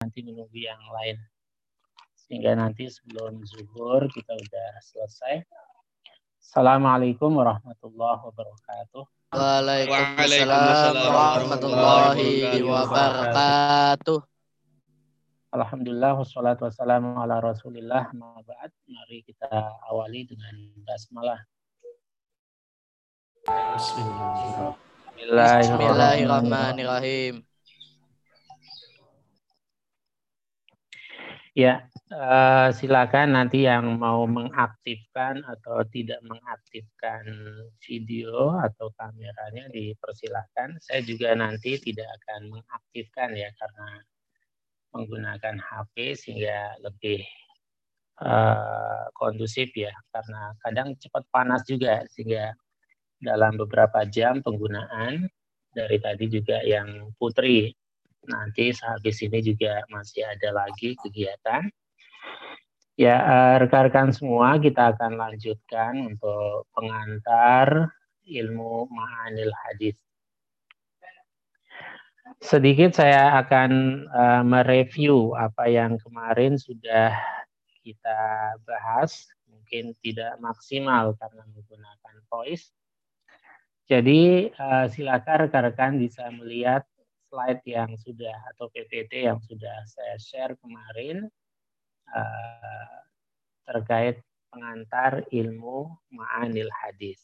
nanti menunggu yang lain. Sehingga nanti sebelum zuhur kita udah selesai. Assalamualaikum warahmatullahi wabarakatuh. Waalaikumsalam warahmatullahi wabarakatuh. Alhamdulillah wassalatu wassalamu ala rasulillah ma'ba'ad. Mari kita awali dengan basmalah. Bismillahirrahmanirrahim. Ya, uh, silakan nanti yang mau mengaktifkan atau tidak mengaktifkan video atau kameranya dipersilahkan. Saya juga nanti tidak akan mengaktifkan ya karena menggunakan HP sehingga lebih uh, kondusif ya karena kadang cepat panas juga sehingga dalam beberapa jam penggunaan dari tadi juga yang Putri nanti sehabis ini juga masih ada lagi kegiatan. Ya, eh, rekan-rekan semua kita akan lanjutkan untuk pengantar ilmu ma'anil hadis. Sedikit saya akan uh, mereview apa yang kemarin sudah kita bahas, mungkin tidak maksimal karena menggunakan voice. Jadi uh, silakan rekan-rekan bisa melihat slide yang sudah atau PPT yang sudah saya share kemarin uh, terkait pengantar ilmu ma'anil hadis.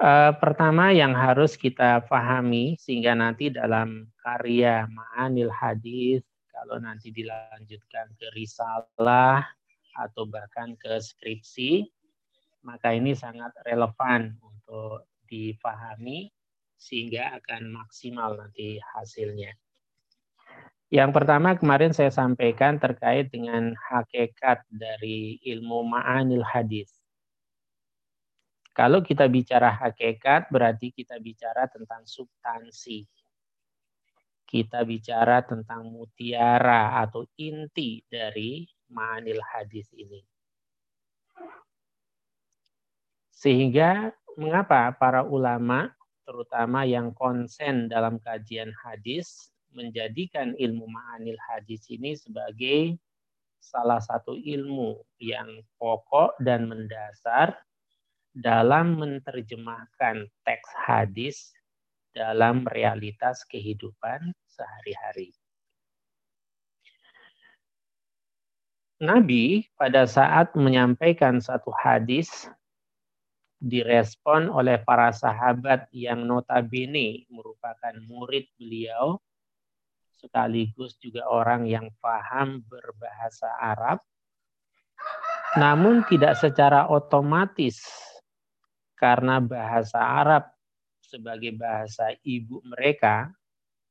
Uh, pertama yang harus kita pahami sehingga nanti dalam karya ma'anil hadis kalau nanti dilanjutkan ke risalah atau bahkan ke skripsi maka ini sangat relevan untuk dipahami sehingga akan maksimal nanti hasilnya. Yang pertama kemarin saya sampaikan terkait dengan hakikat dari ilmu ma'anil hadis. Kalau kita bicara hakikat berarti kita bicara tentang substansi. Kita bicara tentang mutiara atau inti dari ma'anil hadis ini. Sehingga mengapa para ulama terutama yang konsen dalam kajian hadis, menjadikan ilmu ma'anil hadis ini sebagai salah satu ilmu yang pokok dan mendasar dalam menerjemahkan teks hadis dalam realitas kehidupan sehari-hari. Nabi pada saat menyampaikan satu hadis direspon oleh para sahabat yang notabene merupakan murid beliau sekaligus juga orang yang paham berbahasa Arab. Namun tidak secara otomatis karena bahasa Arab sebagai bahasa ibu mereka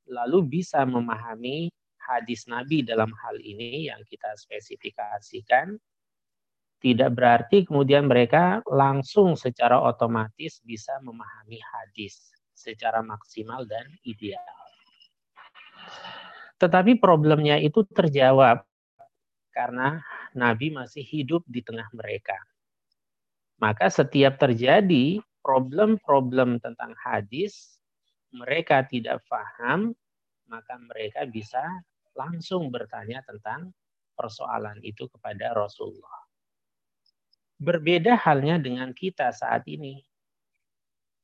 lalu bisa memahami hadis Nabi dalam hal ini yang kita spesifikasikan tidak berarti kemudian mereka langsung secara otomatis bisa memahami hadis secara maksimal dan ideal. Tetapi problemnya itu terjawab karena Nabi masih hidup di tengah mereka. Maka setiap terjadi problem-problem tentang hadis, mereka tidak paham, maka mereka bisa langsung bertanya tentang persoalan itu kepada Rasulullah. Berbeda halnya dengan kita saat ini.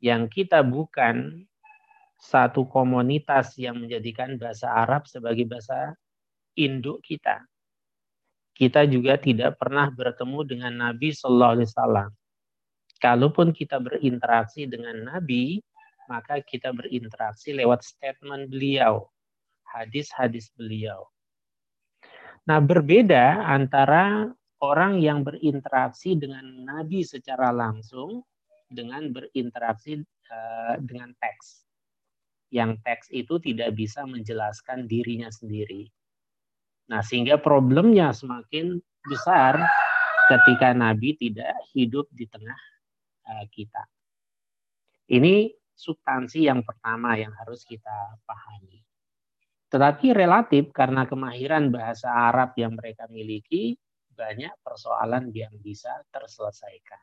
Yang kita bukan satu komunitas yang menjadikan bahasa Arab sebagai bahasa induk kita. Kita juga tidak pernah bertemu dengan Nabi Sallallahu Alaihi Wasallam. Kalaupun kita berinteraksi dengan Nabi, maka kita berinteraksi lewat statement beliau, hadis-hadis beliau. Nah, berbeda antara orang yang berinteraksi dengan Nabi secara langsung dengan berinteraksi uh, dengan teks. Yang teks itu tidak bisa menjelaskan dirinya sendiri. Nah, sehingga problemnya semakin besar ketika Nabi tidak hidup di tengah uh, kita. Ini substansi yang pertama yang harus kita pahami. Tetapi relatif karena kemahiran bahasa Arab yang mereka miliki, banyak persoalan yang bisa terselesaikan.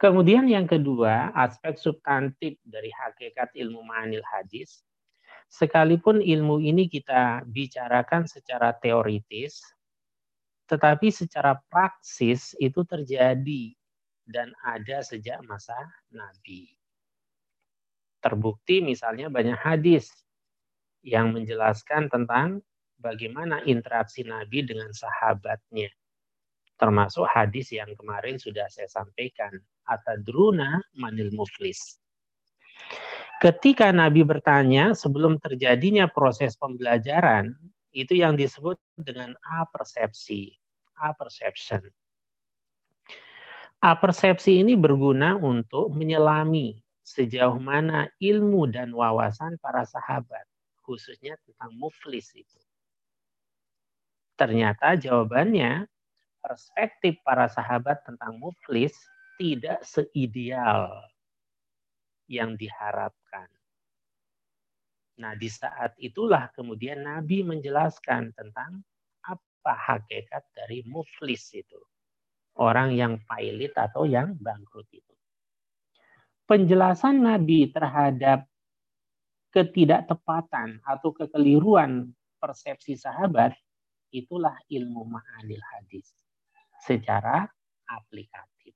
Kemudian yang kedua, aspek substantif dari hakikat ilmu ma'anil hadis. sekalipun ilmu ini kita bicarakan secara teoritis, tetapi secara praksis itu terjadi dan ada sejak masa Nabi. Terbukti misalnya banyak hadis yang menjelaskan tentang bagaimana interaksi Nabi dengan sahabatnya. Termasuk hadis yang kemarin sudah saya sampaikan. Atadruna manil muflis. Ketika Nabi bertanya sebelum terjadinya proses pembelajaran, itu yang disebut dengan apersepsi. Aperception. Apersepsi ini berguna untuk menyelami sejauh mana ilmu dan wawasan para sahabat, khususnya tentang muflis itu. Ternyata jawabannya, perspektif para sahabat tentang muflis tidak seideal yang diharapkan. Nah, di saat itulah kemudian Nabi menjelaskan tentang apa hakikat dari muflis itu orang yang pailit atau yang bangkrut itu. Penjelasan Nabi terhadap ketidaktepatan atau kekeliruan persepsi sahabat itulah ilmu ma'anil hadis secara aplikatif.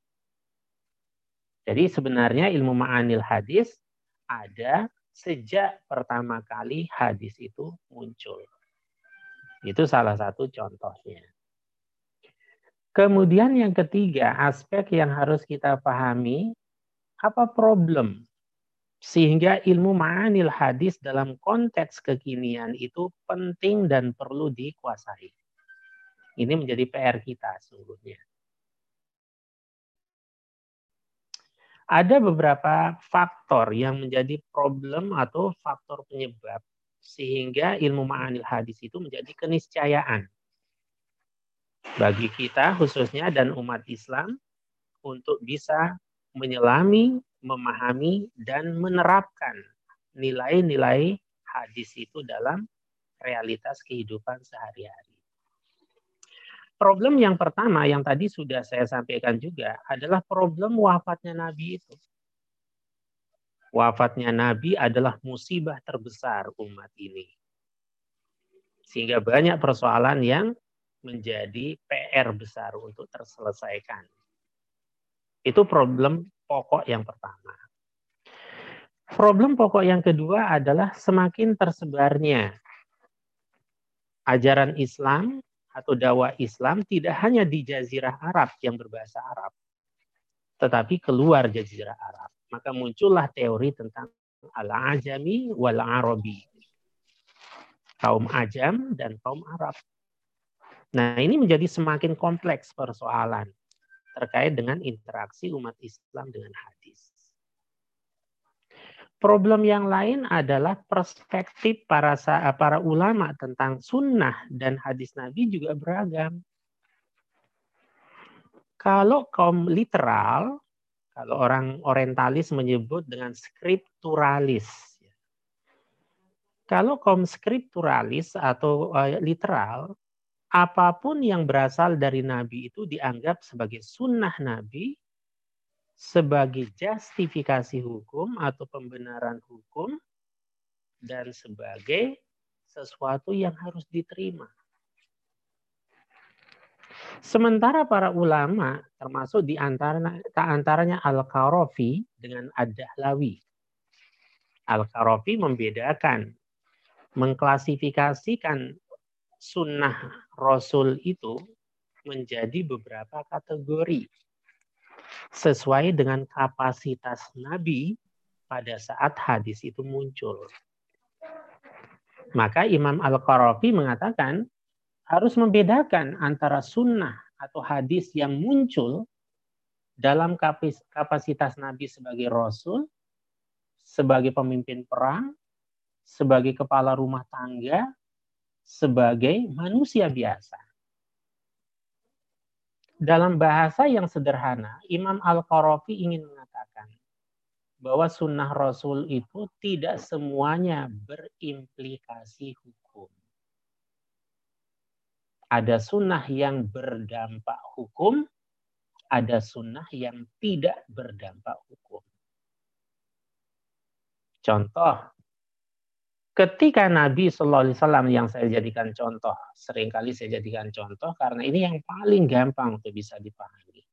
Jadi sebenarnya ilmu ma'anil hadis ada sejak pertama kali hadis itu muncul. Itu salah satu contohnya. Kemudian yang ketiga, aspek yang harus kita pahami, apa problem sehingga ilmu ma'anil hadis dalam konteks kekinian itu penting dan perlu dikuasai. Ini menjadi PR kita sungguhnya. Ada beberapa faktor yang menjadi problem atau faktor penyebab sehingga ilmu ma'anil hadis itu menjadi keniscayaan bagi kita khususnya dan umat Islam untuk bisa menyelami, memahami, dan menerapkan nilai-nilai hadis itu dalam realitas kehidupan sehari-hari. Problem yang pertama yang tadi sudah saya sampaikan juga adalah problem wafatnya Nabi itu. Wafatnya Nabi adalah musibah terbesar umat ini. Sehingga banyak persoalan yang menjadi PR besar untuk terselesaikan. Itu problem pokok yang pertama. Problem pokok yang kedua adalah semakin tersebarnya ajaran Islam atau dakwah Islam tidak hanya di jazirah Arab yang berbahasa Arab, tetapi keluar jazirah Arab. Maka muncullah teori tentang al-ajami wal-arabi. Kaum ajam dan kaum Arab. Nah, ini menjadi semakin kompleks persoalan terkait dengan interaksi umat Islam dengan hadis. Problem yang lain adalah perspektif para para ulama tentang sunnah dan hadis Nabi juga beragam. Kalau kaum literal, kalau orang orientalis menyebut dengan skripturalis. Kalau kaum skripturalis atau uh, literal, apa pun yang berasal dari Nabi itu dianggap sebagai sunnah Nabi, sebagai justifikasi hukum atau pembenaran hukum, dan sebagai sesuatu yang harus diterima. Sementara para ulama, termasuk di antaranya, antaranya Al-Qarafi dengan Ad-Dahlawi. Al-Qarafi membedakan, mengklasifikasikan sunnah Rasul itu menjadi beberapa kategori sesuai dengan kapasitas Nabi pada saat hadis itu muncul. Maka Imam Al-Qarafi mengatakan harus membedakan antara sunnah atau hadis yang muncul dalam kapasitas Nabi sebagai Rasul, sebagai pemimpin perang, sebagai kepala rumah tangga, sebagai manusia biasa. Dalam bahasa yang sederhana, Imam Al-Qarafi ingin mengatakan bahwa sunnah Rasul itu tidak semuanya berimplikasi hukum. Ada sunnah yang berdampak hukum, ada sunnah yang tidak berdampak hukum. Contoh, ketika Nabi Shallallahu Alaihi Wasallam yang saya jadikan contoh, sering kali saya jadikan contoh karena ini yang paling gampang untuk bisa dipahami.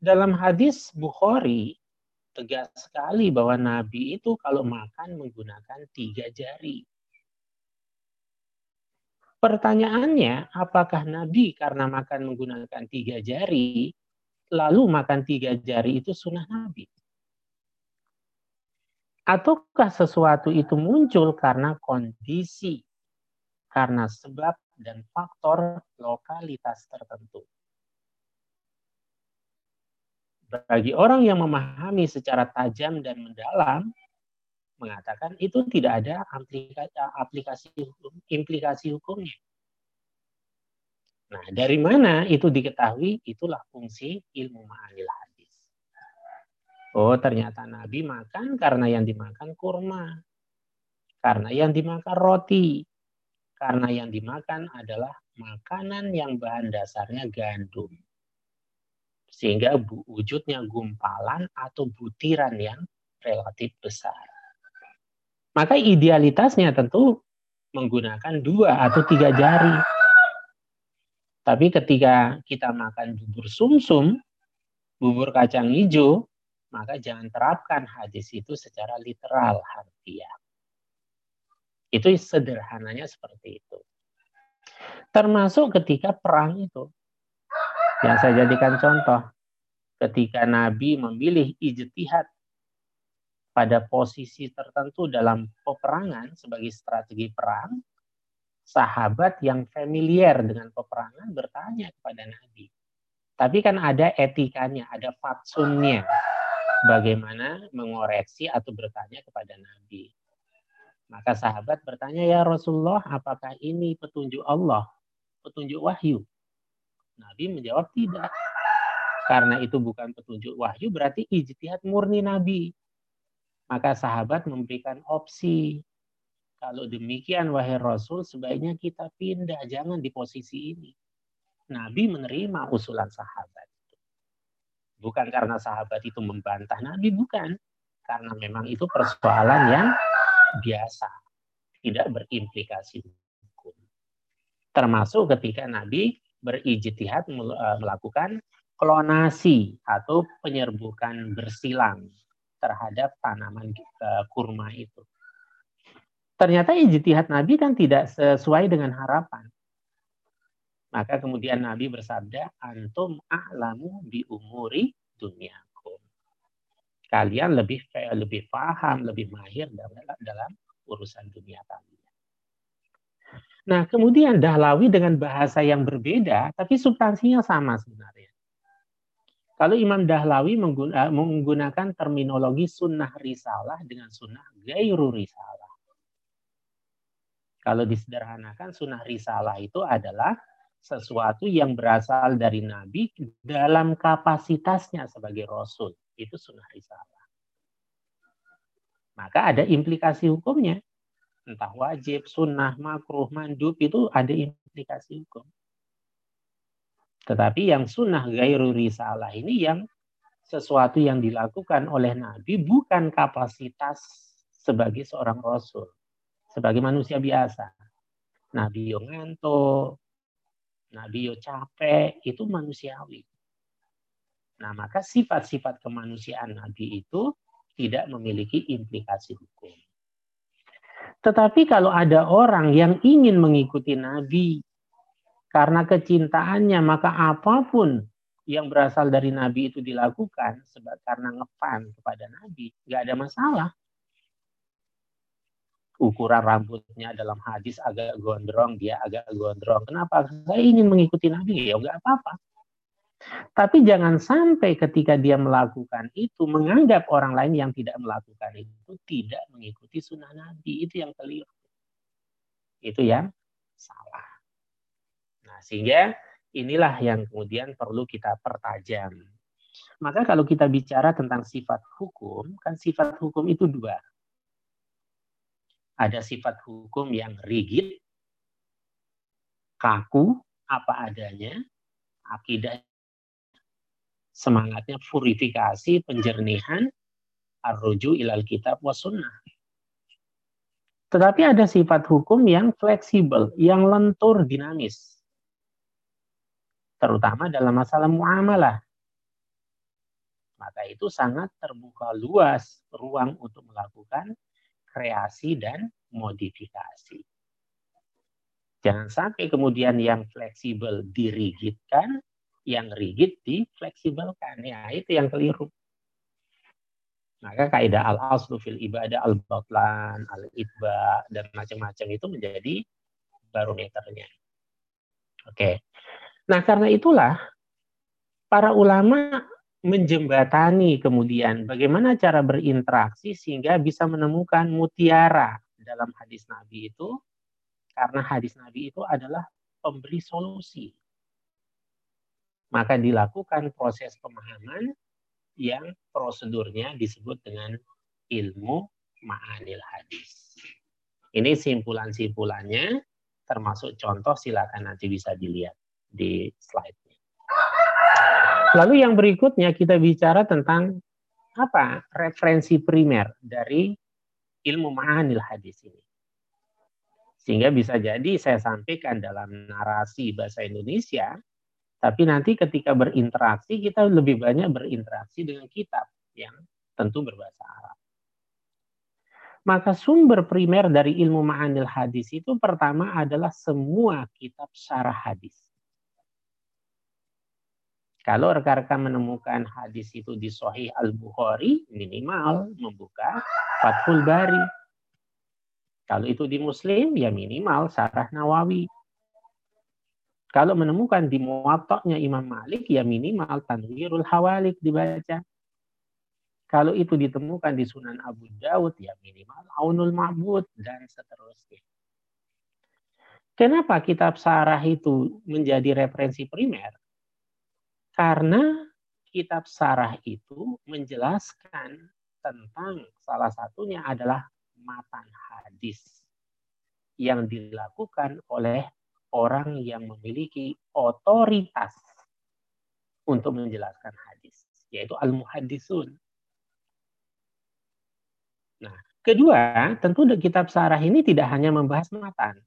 Dalam hadis Bukhari tegas sekali bahwa Nabi itu kalau makan menggunakan tiga jari. Pertanyaannya, apakah Nabi karena makan menggunakan tiga jari, lalu makan tiga jari itu sunnah Nabi? Ataukah sesuatu itu muncul karena kondisi, karena sebab dan faktor lokalitas tertentu? Bagi orang yang memahami secara tajam dan mendalam, mengatakan itu tidak ada aplikasi, hukum, implikasi hukumnya. Nah, dari mana itu diketahui? Itulah fungsi ilmu ma'anil Oh, ternyata Nabi makan karena yang dimakan kurma. Karena yang dimakan roti. Karena yang dimakan adalah makanan yang bahan dasarnya gandum. Sehingga wujudnya gumpalan atau butiran yang relatif besar. Maka idealitasnya tentu menggunakan dua atau tiga jari. Tapi ketika kita makan bubur sumsum, bubur kacang hijau, maka jangan terapkan hadis itu secara literal harfiah. Itu sederhananya seperti itu. Termasuk ketika perang itu. Yang saya jadikan contoh. Ketika Nabi memilih ijtihad pada posisi tertentu dalam peperangan sebagai strategi perang, sahabat yang familiar dengan peperangan bertanya kepada Nabi. Tapi kan ada etikanya, ada fatsunnya bagaimana mengoreksi atau bertanya kepada Nabi. Maka sahabat bertanya, ya Rasulullah, apakah ini petunjuk Allah? Petunjuk wahyu? Nabi menjawab tidak. Karena itu bukan petunjuk wahyu, berarti ijtihad murni Nabi. Maka sahabat memberikan opsi. Kalau demikian, wahai Rasul, sebaiknya kita pindah, jangan di posisi ini. Nabi menerima usulan sahabat. Bukan karena sahabat itu membantah Nabi, bukan. Karena memang itu persoalan yang biasa. Tidak berimplikasi hukum. Termasuk ketika Nabi berijtihad eh, melakukan klonasi atau penyerbukan bersilang terhadap tanaman eh, kurma itu. Ternyata ijtihad Nabi kan tidak sesuai dengan harapan. Maka kemudian Nabi bersabda, antum a'lamu bi umuri dunyakum. Kalian lebih lebih paham, lebih mahir dalam, dalam urusan dunia kalian. Nah, kemudian Dahlawi dengan bahasa yang berbeda, tapi substansinya sama sebenarnya. Kalau Imam Dahlawi eh, menggunakan terminologi sunnah risalah dengan sunnah gairu risalah. Kalau disederhanakan sunnah risalah itu adalah sesuatu yang berasal dari Nabi dalam kapasitasnya sebagai Rasul. Itu sunnah risalah. Maka ada implikasi hukumnya. Entah wajib, sunnah, makruh, mandub, itu ada implikasi hukum. Tetapi yang sunnah gairu risalah ini yang sesuatu yang dilakukan oleh Nabi bukan kapasitas sebagai seorang Rasul. Sebagai manusia biasa. Nabi yang ngantuk, Nabi yo capek, itu manusiawi. Nah, maka sifat-sifat kemanusiaan Nabi itu tidak memiliki implikasi hukum. Tetapi kalau ada orang yang ingin mengikuti Nabi karena kecintaannya, maka apa pun yang berasal dari Nabi itu dilakukan sebab karena ngepan kepada Nabi, nggak ada masalah ukuran rambutnya dalam hadis agak gondrong, dia agak gondrong. Kenapa? Saya ingin mengikuti Nabi, ya enggak apa-apa. Tapi jangan sampai ketika dia melakukan itu, menganggap orang lain yang tidak melakukan itu tidak mengikuti sunnah Nabi. Itu yang keliru. Itu yang salah. Nah, sehingga inilah yang kemudian perlu kita pertajam. Maka kalau kita bicara tentang sifat hukum, kan sifat hukum itu dua ada sifat hukum yang rigid, kaku, apa adanya, akidah semangatnya purifikasi, penjernihan, arruju ilal kitab wa. Tetapi ada sifat hukum yang fleksibel, yang lentur, dinamis. Terutama dalam masalah muamalah. Maka itu sangat terbuka luas ruang untuk melakukan kreasi dan modifikasi. Jangan sampai kemudian yang fleksibel dirigidkan, yang rigid difleksibelkan. Ya, itu yang keliru. Maka kaidah al-aslu fil ibadah al-batlan, al-itba, dan macam-macam itu menjadi barometernya. Oke. Nah, karena itulah para ulama menjembatani kemudian bagaimana cara berinteraksi sehingga bisa menemukan mutiara dalam hadis Nabi itu karena hadis Nabi itu adalah pemberi solusi. Maka dilakukan proses pemahaman yang prosedurnya disebut dengan ilmu ma'anil hadis. Ini simpulan-simpulannya, termasuk contoh silakan nanti bisa dilihat di slide-nya. Lalu yang berikutnya kita bicara tentang apa referensi primer dari ilmu ma'anil hadis ini. Sehingga bisa jadi saya sampaikan dalam narasi bahasa Indonesia, tapi nanti ketika berinteraksi, kita lebih banyak berinteraksi dengan kitab yang tentu berbahasa Arab. Maka sumber primer dari ilmu ma'anil hadis itu pertama adalah semua kitab syarah hadis. Kalau rekan-rekan menemukan hadis itu di Sahih Al-Bukhari, minimal membuka Fathul Bari. Kalau itu di Muslim, ya minimal Sarah Nawawi. Kalau menemukan di muwatta'nya Imam Malik, ya minimal Tanwirul Hawalik dibaca. Kalau itu ditemukan di Sunan Abu Dawud, ya minimal Aunul Ma'bud, dan seterusnya. Kenapa kitab sarah itu menjadi referensi primer? Karena kitab sarah itu menjelaskan tentang salah satunya adalah matan hadis yang dilakukan oleh orang yang memiliki otoritas untuk menjelaskan hadis, yaitu al-muhaddisun. Nah, kedua, tentu kitab sarah ini tidak hanya membahas matan,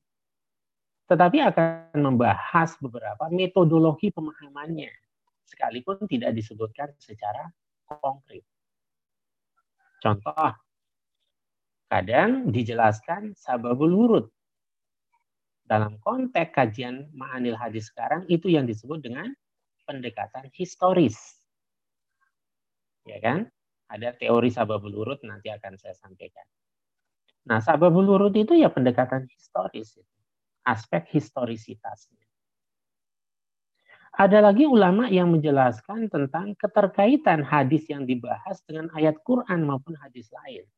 tetapi akan membahas beberapa metodologi pemahamannya, sekalipun tidak disebutkan secara konkret. Contoh, kadang dijelaskan sababul wurud, dalam konteks kajian ma'anil hadis sekarang itu yang disebut dengan pendekatan historis. Ya kan? Ada teori sababul urut nanti akan saya sampaikan. Nah, sababul urut itu ya pendekatan historis. Aspek historisitasnya. Ada lagi ulama yang menjelaskan tentang keterkaitan hadis yang dibahas dengan ayat Quran maupun hadis lain.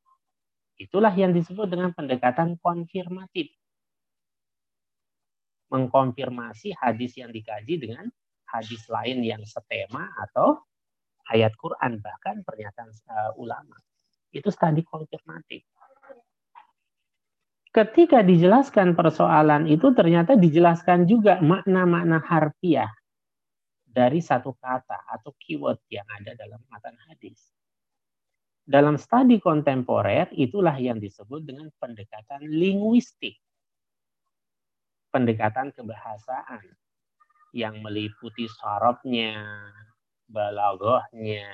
Itulah yang disebut dengan pendekatan konfirmatif mengkonfirmasi hadis yang dikaji dengan hadis lain yang setema atau ayat Quran bahkan pernyataan uh, ulama. Itu studi konfirmatif. Ketika dijelaskan persoalan itu ternyata dijelaskan juga makna-makna harfiah dari satu kata atau keyword yang ada dalam matan hadis. Dalam studi kontemporer itulah yang disebut dengan pendekatan linguistik pendekatan kebahasaan yang meliputi sorobnya, balagohnya,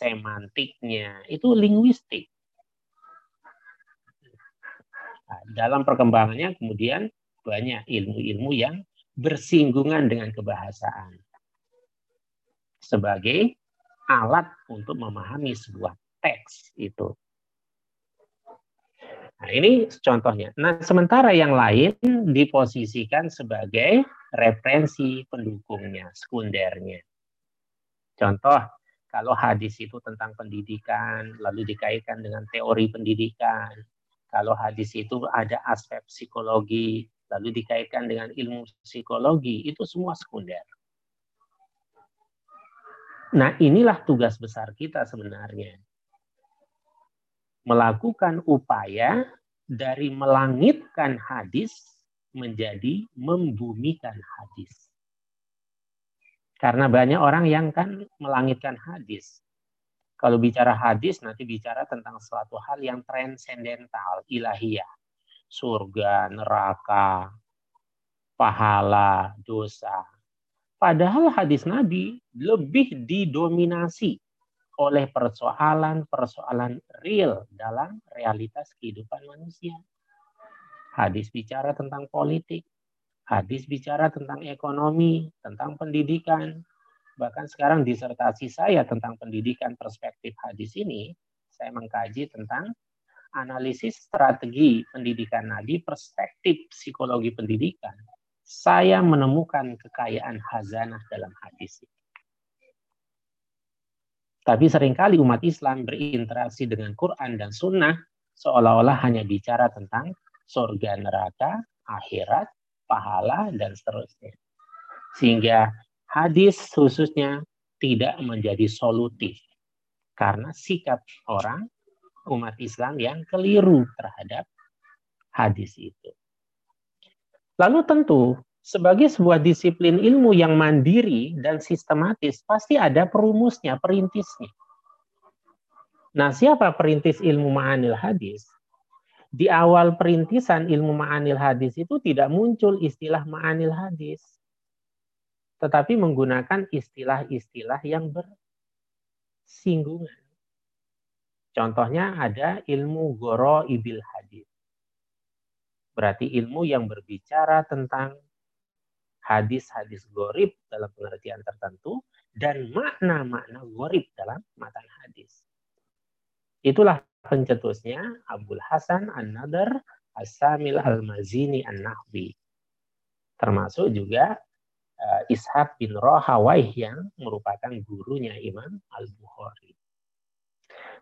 semantiknya, itu linguistik. Nah, dalam perkembangannya kemudian banyak ilmu-ilmu yang bersinggungan dengan kebahasaan sebagai alat untuk memahami sebuah teks itu. Nah, ini contohnya. Nah, sementara yang lain diposisikan sebagai referensi pendukungnya, sekundernya. Contoh, kalau hadis itu tentang pendidikan, lalu dikaitkan dengan teori pendidikan. Kalau hadis itu ada aspek psikologi, lalu dikaitkan dengan ilmu psikologi, itu semua sekunder. Nah, inilah tugas besar kita sebenarnya melakukan upaya dari melangitkan hadis menjadi membumikan hadis. Karena banyak orang yang kan melangitkan hadis. Kalau bicara hadis nanti bicara tentang suatu hal yang transendental, ilahiyah. surga, neraka, pahala, dosa. Padahal hadis Nabi lebih didominasi oleh persoalan-persoalan real dalam realitas kehidupan manusia. Hadis bicara tentang politik, hadis bicara tentang ekonomi, tentang pendidikan. Bahkan sekarang disertasi saya tentang pendidikan perspektif hadis ini, saya mengkaji tentang analisis strategi pendidikan Nabi, perspektif psikologi pendidikan. Saya menemukan kekayaan hazanah dalam hadis ini. Tapi sering kali umat Islam berinteraksi dengan Quran dan Sunnah seolah-olah hanya bicara tentang surga neraka, akhirat, pahala, dan seterusnya. Sehingga hadis khususnya tidak menjadi solutif. Karena sikap orang umat Islam yang keliru terhadap hadis itu. Lalu tentu sebagai sebuah disiplin ilmu yang mandiri dan sistematis, pasti ada perumusnya, perintisnya. Nah, siapa perintis ilmu ma'anil hadis? Di awal perintisan ilmu ma'anil hadis itu tidak muncul istilah ma'anil hadis. Tetapi menggunakan istilah-istilah yang bersinggungan. Contohnya ada ilmu goro ibil hadis. Berarti ilmu yang berbicara tentang hadis-hadis gorib dalam pengertian tertentu dan makna-makna gorib dalam matan hadis. Itulah pencetusnya Abdul Hasan An-Nadar As-Samil Al-Mazini An-Nahwi. Termasuk juga uh, Ishaq bin Rohawaih yang merupakan gurunya Imam Al-Bukhari.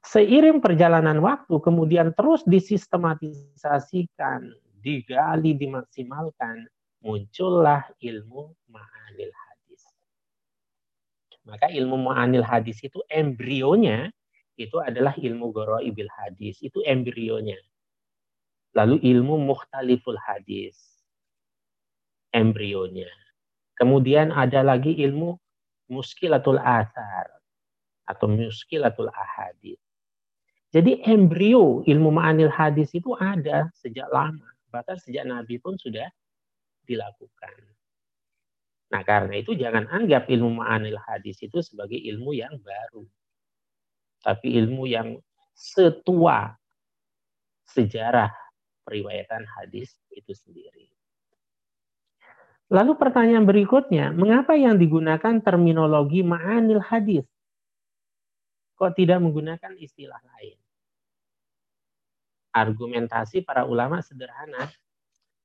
Seiring perjalanan waktu kemudian terus disistematisasikan, digali, dimaksimalkan muncullah ilmu ma'anil hadis. Maka ilmu ma'anil hadis itu embrionya itu adalah ilmu goroibil hadis. Itu embrionya. Lalu ilmu muhtaliful hadis. Embrionya. Kemudian ada lagi ilmu muskilatul asar atau muskilatul ahadis. Jadi embrio ilmu ma'anil hadis itu ada sejak lama. Bahkan sejak Nabi pun sudah dilakukan. Nah, karena itu jangan anggap ilmu ma'anil hadis itu sebagai ilmu yang baru. Tapi ilmu yang setua sejarah periwayatan hadis itu sendiri. Lalu pertanyaan berikutnya, mengapa yang digunakan terminologi ma'anil hadis? Kok tidak menggunakan istilah lain? Argumentasi para ulama sederhana,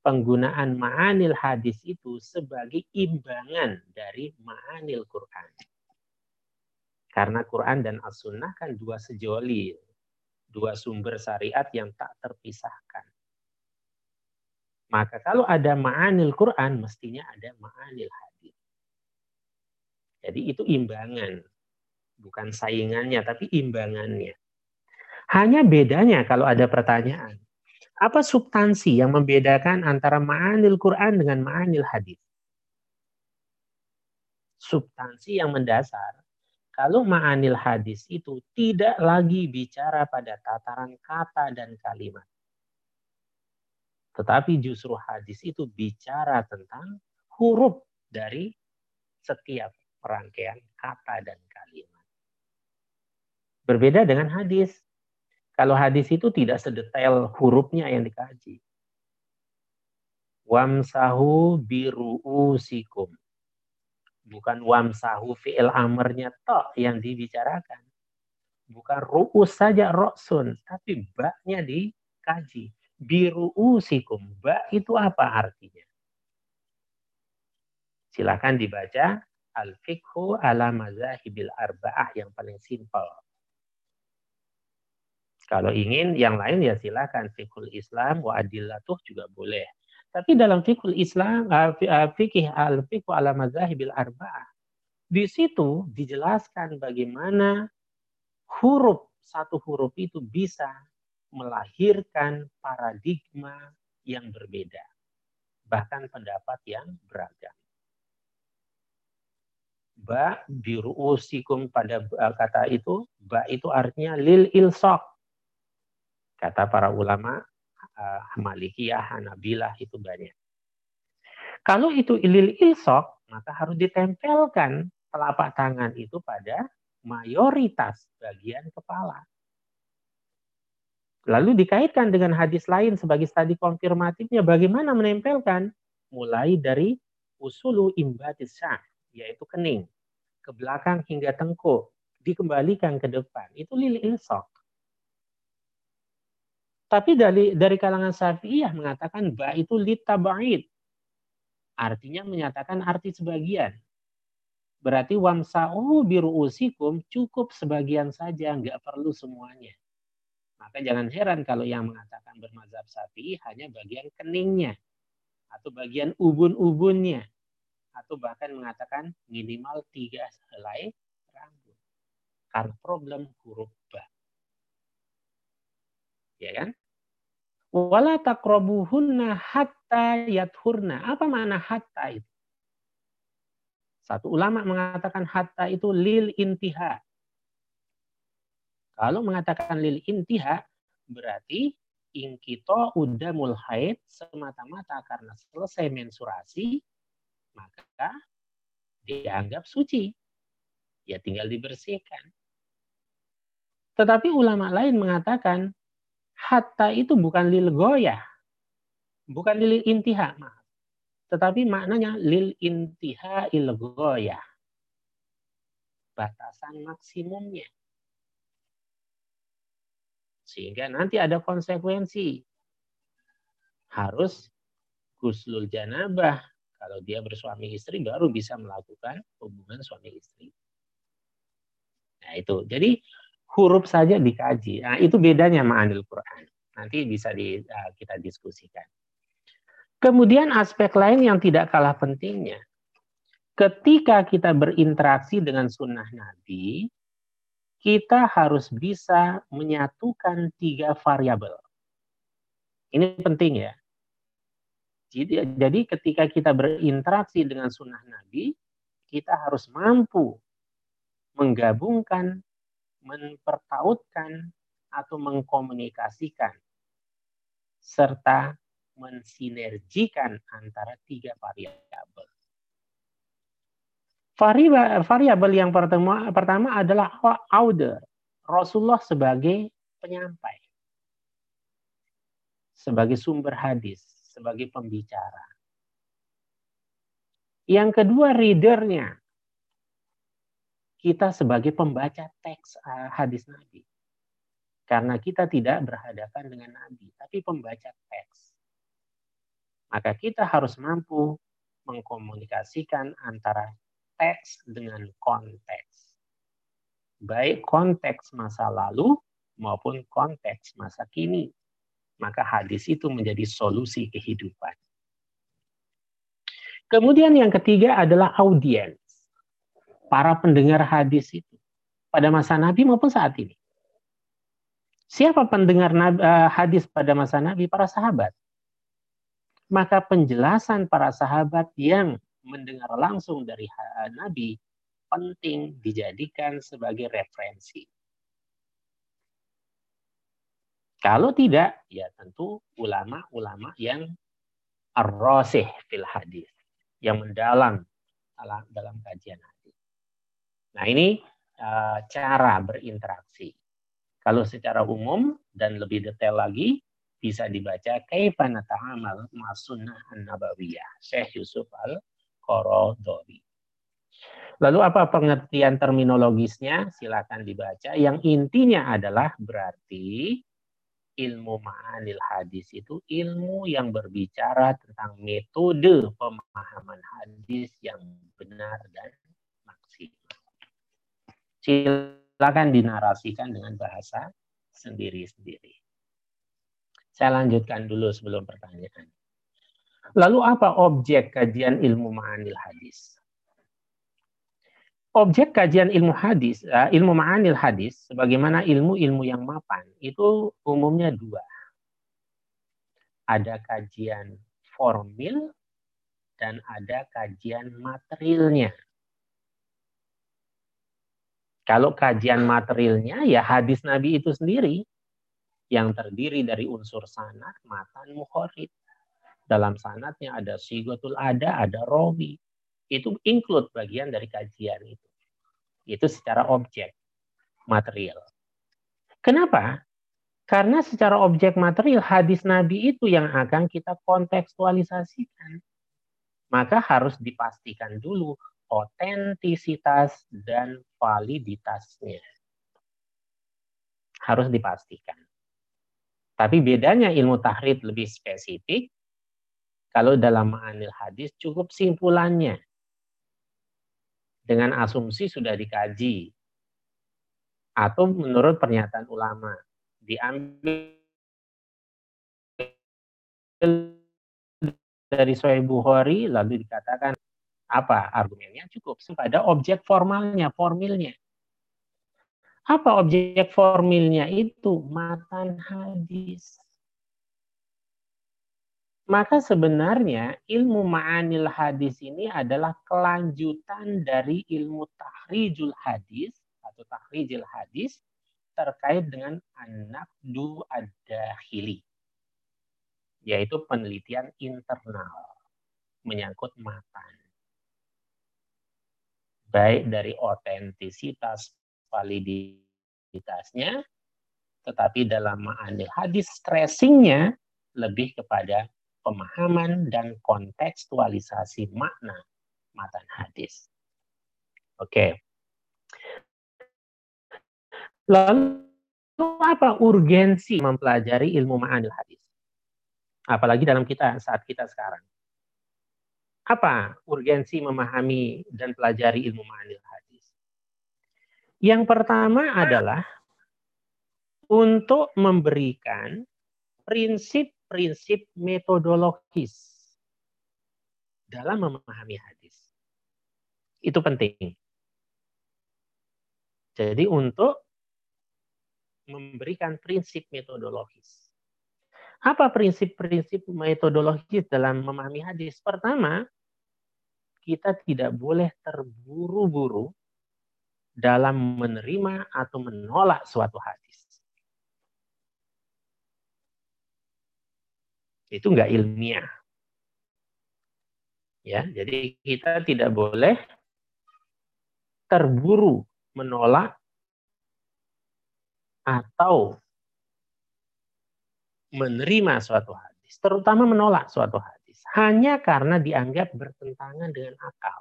penggunaan ma'anil hadis itu sebagai imbangan dari ma'anil Quran. Karena Quran dan As-Sunnah kan dua sejoli, dua sumber syariat yang tak terpisahkan. Maka kalau ada ma'anil Quran, mestinya ada ma'anil hadis. Jadi itu imbangan. Bukan saingannya, tapi imbangannya. Hanya bedanya kalau ada pertanyaan apa substansi yang membedakan antara ma'anil Quran dengan ma'anil hadis? Substansi yang mendasar, kalau ma'anil hadis itu tidak lagi bicara pada tataran kata dan kalimat. Tetapi justru hadis itu bicara tentang huruf dari setiap rangkaian kata dan kalimat. Berbeda dengan hadis. Kalau hadis itu tidak sedetail hurufnya yang dikaji. Wamsahu biru'usikum. Bukan wamsahu fi'il amarnya tok yang dibicarakan. Bukan ru'us saja roksun, tapi baknya dikaji. Biru'usikum. Bak itu apa artinya? Silakan dibaca Al-Fiqhu ala mazahibil arba'ah yang paling simpel kalau ingin yang lain ya silakan fikul Islam wa adillatuh juga boleh. Tapi dalam fikul Islam, uh, fikih al fikhu ala mazahibil arba'ah, di situ dijelaskan bagaimana huruf satu huruf itu bisa melahirkan paradigma yang berbeda, bahkan pendapat yang beragam. Ba biru'usikum pada kata itu, ba itu artinya lil ilsok, Kata para ulama, uh, Malikiyah, Hanabilah itu banyak. Kalau itu ilil ilsok, maka harus ditempelkan telapak tangan itu pada mayoritas bagian kepala. Lalu dikaitkan dengan hadis lain sebagai studi konfirmatifnya bagaimana menempelkan mulai dari usulu imbatis yaitu kening ke belakang hingga tengkuk dikembalikan ke depan itu lili ilsok. Tapi dari dari kalangan Syafi'iyah mengatakan ba itu litabaid. Artinya menyatakan arti sebagian. Berarti wamsa'u biru'usikum cukup sebagian saja, nggak perlu semuanya. Maka jangan heran kalau yang mengatakan bermazhab sapi hanya bagian keningnya atau bagian ubun-ubunnya atau bahkan mengatakan minimal tiga helai rambut karena problem huruf ba. Ya kan? Wala takrobuhunna hatta yathurna. Apa makna hatta itu? Satu ulama mengatakan hatta itu lil intiha. Kalau mengatakan lil intiha, berarti ingkito udah mulhaid semata-mata karena selesai mensurasi, maka dianggap suci. Ya tinggal dibersihkan. Tetapi ulama lain mengatakan hatta itu bukan lil goyah. Bukan lil intiha, maaf. Tetapi maknanya lil intiha il goyah. Batasan maksimumnya. Sehingga nanti ada konsekuensi. Harus guslul janabah. Kalau dia bersuami istri baru bisa melakukan hubungan suami istri. Nah itu. Jadi huruf saja dikaji. Nah itu bedanya ma'anil Quran. Nanti bisa di, uh, kita diskusikan. Kemudian aspek lain yang tidak kalah pentingnya. Ketika kita berinteraksi dengan sunnah Nabi, kita harus bisa menyatukan tiga variabel. Ini penting ya. Jadi, jadi ketika kita berinteraksi dengan sunnah Nabi, kita harus mampu menggabungkan, mempertautkan, atau mengkomunikasikan, serta mensinergikan antara tiga variabel. Variabel yang pertama, pertama adalah auder. Rasulullah sebagai penyampai. Sebagai sumber hadis, sebagai pembicara. Yang kedua readernya. Kita sebagai pembaca teks eh, hadis Nabi. Karena kita tidak berhadapan dengan Nabi, tapi pembaca teks. Maka kita harus mampu mengkomunikasikan antara teks dengan konteks. Baik konteks masa lalu maupun konteks masa kini. Maka hadis itu menjadi solusi kehidupan. Kemudian yang ketiga adalah audiens. Para pendengar hadis itu. Pada masa Nabi maupun saat ini. Siapa pendengar eh, hadis pada masa Nabi? Para sahabat. Maka penjelasan para sahabat yang mendengar langsung dari Nabi penting dijadikan sebagai referensi. Kalau tidak, ya tentu ulama-ulama yang ar fil hadis, yang mendalam dalam kajian hadis. Nah ini uh, cara berinteraksi. Kalau secara umum dan lebih detail lagi, bisa dibaca Kaifa Nata'amal Ma'asunnah An-Nabawiyah, Syekh Yusuf Al Korodori. Lalu apa pengertian terminologisnya? Silakan dibaca. Yang intinya adalah berarti ilmu ma'anil hadis itu ilmu yang berbicara tentang metode pemahaman hadis yang benar dan. Silakan dinarasikan dengan bahasa sendiri-sendiri. Saya lanjutkan dulu sebelum pertanyaan. Lalu apa objek kajian ilmu ma'anil hadis? Objek kajian ilmu hadis, uh, ilmu ma'anil hadis, sebagaimana ilmu-ilmu yang mapan, itu umumnya dua. Ada kajian formil dan ada kajian materialnya. Kalau kajian materialnya ya hadis Nabi itu sendiri. yang terdiri dari unsur sanad, matan, mukhorid. Dalam sanatnya ada sigotul ada, ada rawi. Itu include bagian dari kajian itu. Itu secara objek material. Kenapa? Karena secara objek material hadis Nabi itu yang akan kita kontekstualisasikan. Maka harus dipastikan dulu otentisitas dan validitasnya. Harus dipastikan. Tapi bedanya ilmu tahrid lebih spesifik. Kalau dalam ma'anil hadis cukup simpulannya. Dengan asumsi sudah dikaji. Atau menurut pernyataan ulama diambil dari Sahih Bukhari lalu dikatakan apa argumennya cukup pada objek formalnya formilnya. Apa objek formilnya itu? Matan hadis. Maka sebenarnya ilmu ma'anil hadis ini adalah kelanjutan dari ilmu tahrijul hadis atau tahrijul hadis terkait dengan anak du ad-dakhili yaitu penelitian internal menyangkut matan baik dari otentisitas validitasnya tetapi dalam ma'anil hadis stressingnya lebih kepada pemahaman dan kontekstualisasi makna matan hadis. Oke. Okay. Lalu apa urgensi mempelajari ilmu ma'anil hadis? Apalagi dalam kita saat kita sekarang. Apa urgensi memahami dan pelajari ilmu ma'anil hadis? Yang pertama adalah untuk memberikan prinsip-prinsip metodologis dalam memahami hadis. Itu penting. Jadi untuk memberikan prinsip metodologis. Apa prinsip-prinsip metodologis dalam memahami hadis? Pertama, kita tidak boleh terburu-buru dalam menerima atau menolak suatu hadis. Itu enggak ilmiah. Ya, jadi kita tidak boleh terburu menolak atau menerima suatu hadis, terutama menolak suatu hadis, hanya karena dianggap bertentangan dengan akal.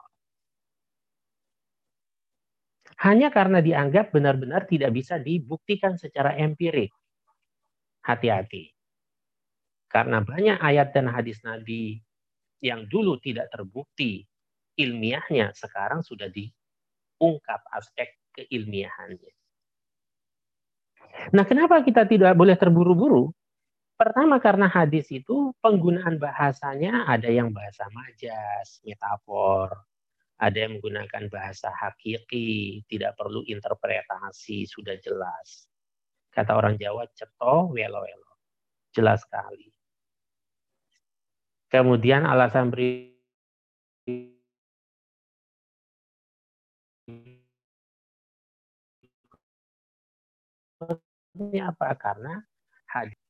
Hanya karena dianggap benar-benar tidak bisa dibuktikan secara empirik. Hati-hati. Karena banyak ayat dan hadis Nabi yang dulu tidak terbukti ilmiahnya, sekarang sudah diungkap aspek keilmiahannya. Nah, kenapa kita tidak boleh terburu-buru? Pertama karena hadis itu penggunaan bahasanya ada yang bahasa majas, metafor, ada yang menggunakan bahasa hakiki, tidak perlu interpretasi, sudah jelas. Kata orang Jawa, ceto, welo-welo. Jelas sekali. Kemudian alasan beri ini apa? Karena hadis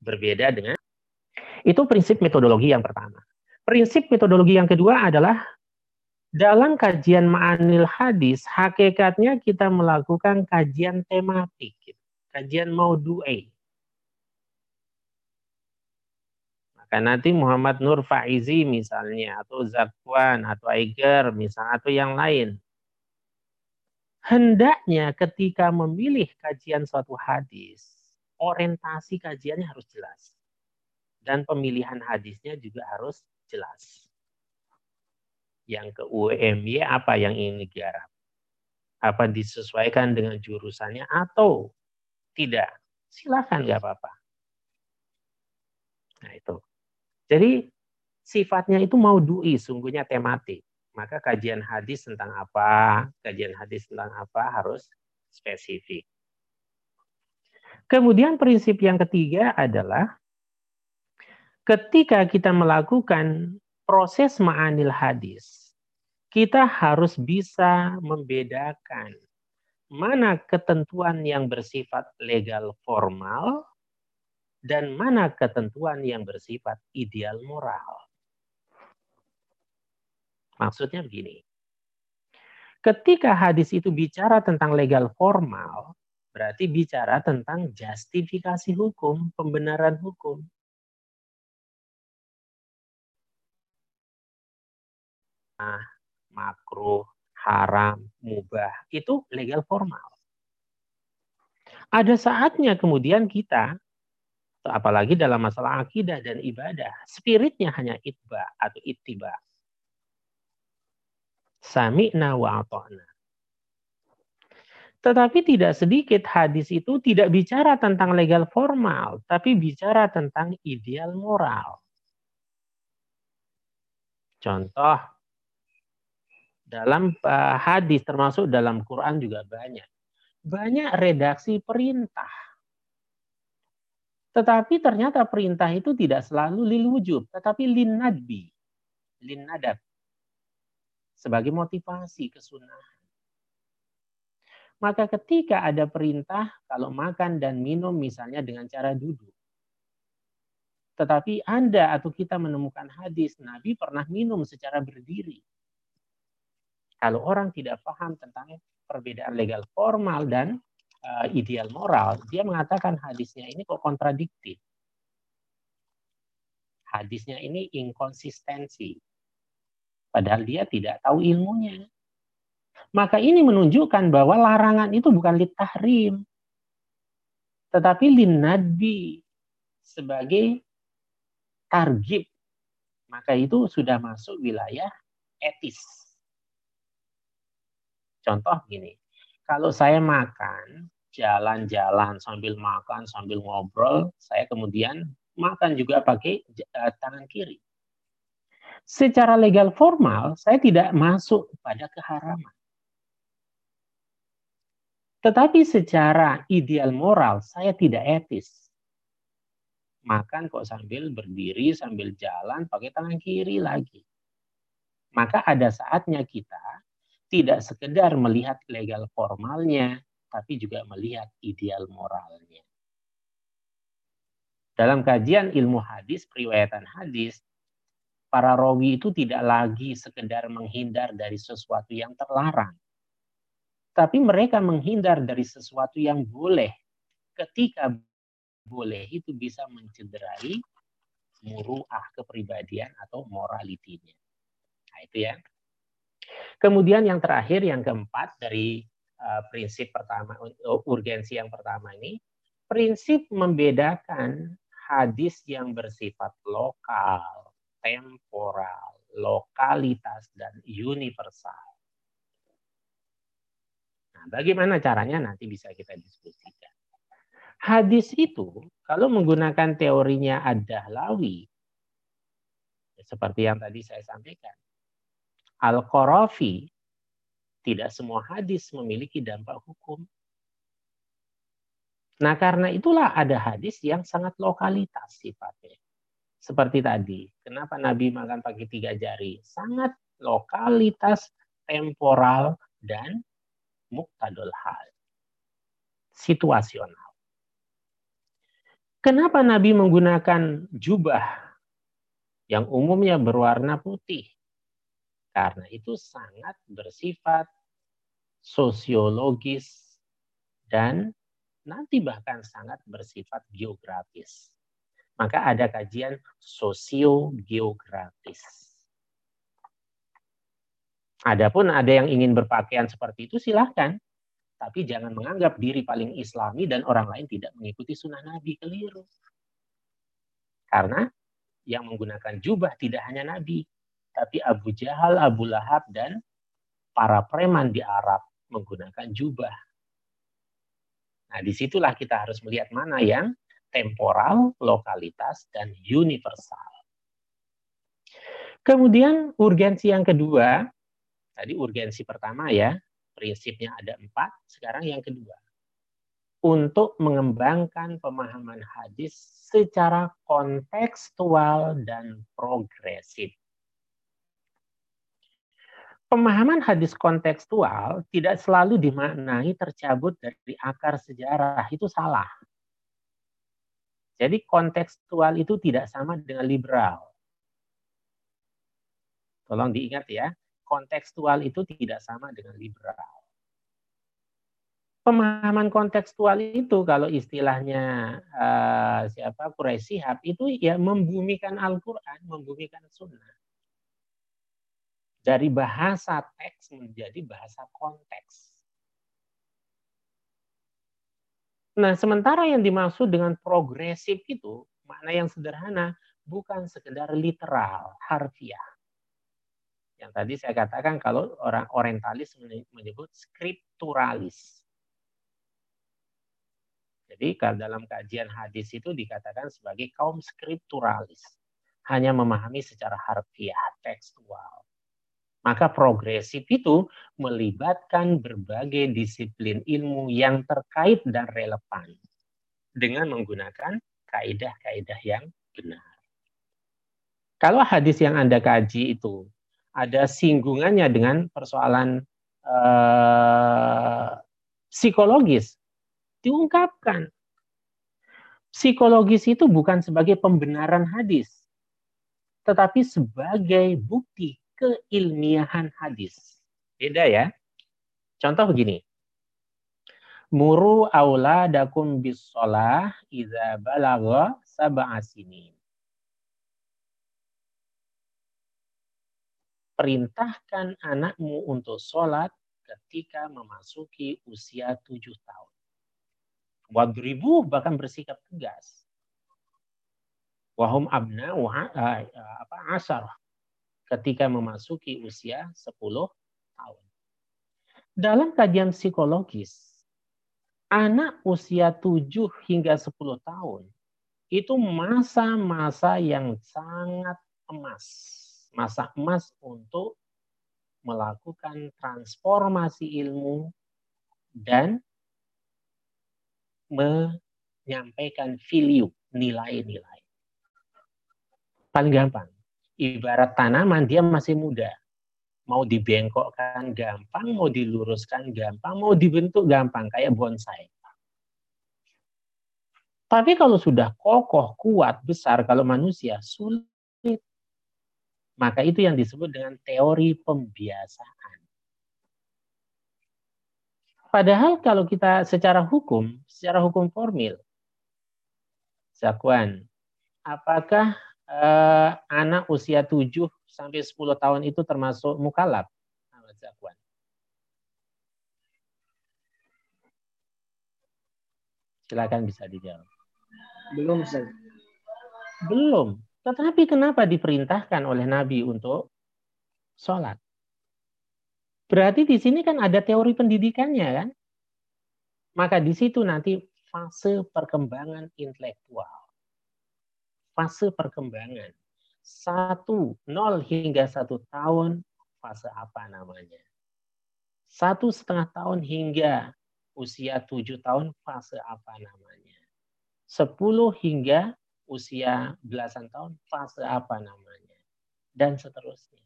berbeda dengan itu prinsip metodologi yang pertama. Prinsip metodologi yang kedua adalah dalam kajian ma'anil hadis, hakikatnya kita melakukan kajian tematik, kajian maudu'i. Maka nanti Muhammad Nur Faizi misalnya, atau Zakwan, atau Aiger misalnya, atau yang lain, hendaknya ketika memilih kajian suatu hadis, orientasi kajiannya harus jelas. Dan pemilihan hadisnya juga harus jelas. Yang ke UMY apa yang ingin digarap? Apa disesuaikan dengan jurusannya atau tidak? Silakan nggak apa-apa. Nah itu. Jadi sifatnya itu mau dui, sungguhnya tematik maka kajian hadis tentang apa, kajian hadis tentang apa harus spesifik. Kemudian prinsip yang ketiga adalah ketika kita melakukan proses ma'anil hadis, kita harus bisa membedakan mana ketentuan yang bersifat legal formal dan mana ketentuan yang bersifat ideal moral. Maksudnya begini. Ketika hadis itu bicara tentang legal formal, berarti bicara tentang justifikasi hukum, pembenaran hukum. Nah, makruh, haram, mubah, itu legal formal. Ada saatnya kemudian kita, apalagi dalam masalah akidah dan ibadah, spiritnya hanya itba atau ittiba. Sami'na wa ato'na. Tetapi tidak sedikit hadis itu tidak bicara tentang legal formal, tapi bicara tentang ideal moral. Contoh, dalam uh, hadis termasuk dalam Quran juga banyak. Banyak redaksi perintah. Tetapi ternyata perintah itu tidak selalu lil wujub, tetapi lin nadbi, lin nadab. Sebagai motivasi kesunahan. Maka ketika ada perintah kalau makan dan minum misalnya dengan cara duduk. Tetapi Anda atau kita menemukan hadis Nabi pernah minum secara berdiri. Kalau orang tidak paham tentang perbedaan legal formal dan uh, ideal moral, dia mengatakan hadisnya ini kok kontradiktif. Hadisnya ini inkonsistensi. Padahal dia tidak tahu ilmunya. Maka ini menunjukkan bahwa larangan itu bukan litahrim. Tetapi linadbi sebagai targib. Maka itu sudah masuk wilayah etis Contoh gini, kalau saya makan, jalan-jalan sambil makan, sambil ngobrol, saya kemudian makan juga pakai uh, tangan kiri. Secara legal formal, saya tidak masuk pada keharaman. Tetapi secara ideal moral, saya tidak etis. Makan kok sambil berdiri, sambil jalan, pakai tangan kiri lagi. Maka ada saatnya kita tidak sekedar melihat legal formalnya, tapi juga melihat ideal moralnya. Dalam kajian ilmu hadis, periwayatan hadis, para rawi itu tidak lagi sekedar menghindar dari sesuatu yang terlarang. Tapi mereka menghindar dari sesuatu yang boleh ketika boleh itu bisa mencederai muruah kepribadian atau moralitinya. Nah, itu ya. Kemudian yang terakhir, yang keempat dari uh, prinsip pertama, urgensi yang pertama ini, prinsip membedakan hadis yang bersifat lokal, temporal, lokalitas, dan universal. Nah, bagaimana caranya nanti bisa kita diskusikan. Hadis itu, kalau menggunakan teorinya Ad-Dahlawi, seperti yang tadi saya sampaikan, Al-Qarafi, tidak semua hadis memiliki dampak hukum. Nah, karena itulah ada hadis yang sangat lokalitas sifatnya. Seperti tadi, kenapa Nabi makan pakai tiga jari? Sangat lokalitas, temporal, dan muktadul hal. Situasional. Kenapa Nabi menggunakan jubah yang umumnya berwarna putih? Karena itu sangat bersifat sosiologis dan nanti bahkan sangat bersifat geografis. Maka ada kajian sosiogeografis. Adapun ada yang ingin berpakaian seperti itu silahkan. Tapi jangan menganggap diri paling islami dan orang lain tidak mengikuti sunnah Nabi. Keliru. Karena yang menggunakan jubah tidak hanya Nabi, tapi Abu Jahal, Abu Lahab, dan para preman di Arab menggunakan jubah. Nah, di situlah kita harus melihat mana yang temporal, lokalitas, dan universal. Kemudian urgensi yang kedua, tadi urgensi pertama ya, prinsipnya ada empat, sekarang yang kedua. Untuk mengembangkan pemahaman hadis secara kontekstual dan progresif. pemahaman hadis kontekstual tidak selalu dimaknai tercabut dari akar sejarah. Itu salah. Jadi kontekstual itu tidak sama dengan liberal. Tolong diingat ya, kontekstual itu tidak sama dengan liberal. Pemahaman kontekstual itu kalau istilahnya uh, siapa Quraisy Sihab itu ya membumikan Al-Qur'an, membumikan sunnah dari bahasa teks menjadi bahasa konteks. Nah, sementara yang dimaksud dengan progresif itu, makna yang sederhana, bukan sekedar literal, harfiah. Yang tadi saya katakan kalau orang orientalis menyebut skripturalis. Jadi dalam kajian hadis itu dikatakan sebagai kaum skripturalis. Hanya memahami secara harfiah, tekstual. Maka progresif itu melibatkan berbagai disiplin ilmu yang terkait dan relevan dengan menggunakan kaidah-kaidah yang benar. Kalau hadis yang Anda kaji itu ada singgungannya dengan persoalan eh, psikologis, diungkapkan. Psikologis itu bukan sebagai pembenaran hadis, tetapi sebagai bukti keilmiahan hadis. Beda ya. Contoh begini. Muru auladakum bis sholah idza balagha sab'a sinin. Perintahkan anakmu untuk sholat ketika memasuki usia tujuh tahun. Wadribu bahkan bersikap tegas. Wahum abna wa, uh, apa asar ketika memasuki usia 10 tahun. Dalam kajian psikologis, anak usia 7 hingga 10 tahun itu masa-masa yang sangat emas. Masa emas untuk melakukan transformasi ilmu dan menyampaikan value, nilai-nilai. Paling gampang ibarat tanaman dia masih muda. Mau dibengkokkan gampang, mau diluruskan gampang, mau dibentuk gampang kayak bonsai. Tapi kalau sudah kokoh, kuat, besar kalau manusia sulit. Maka itu yang disebut dengan teori pembiasaan. Padahal kalau kita secara hukum, secara hukum formil, Zakwan, apakah eh, anak usia 7 sampai 10 tahun itu termasuk mukalab? Silakan bisa dijawab. Belum, Ustaz. Belum. Tetapi kenapa diperintahkan oleh Nabi untuk sholat? Berarti di sini kan ada teori pendidikannya kan? Maka di situ nanti fase perkembangan intelektual fase perkembangan. Satu, nol hingga satu tahun, fase apa namanya? Satu setengah tahun hingga usia tujuh tahun, fase apa namanya? Sepuluh hingga usia belasan tahun, fase apa namanya? Dan seterusnya.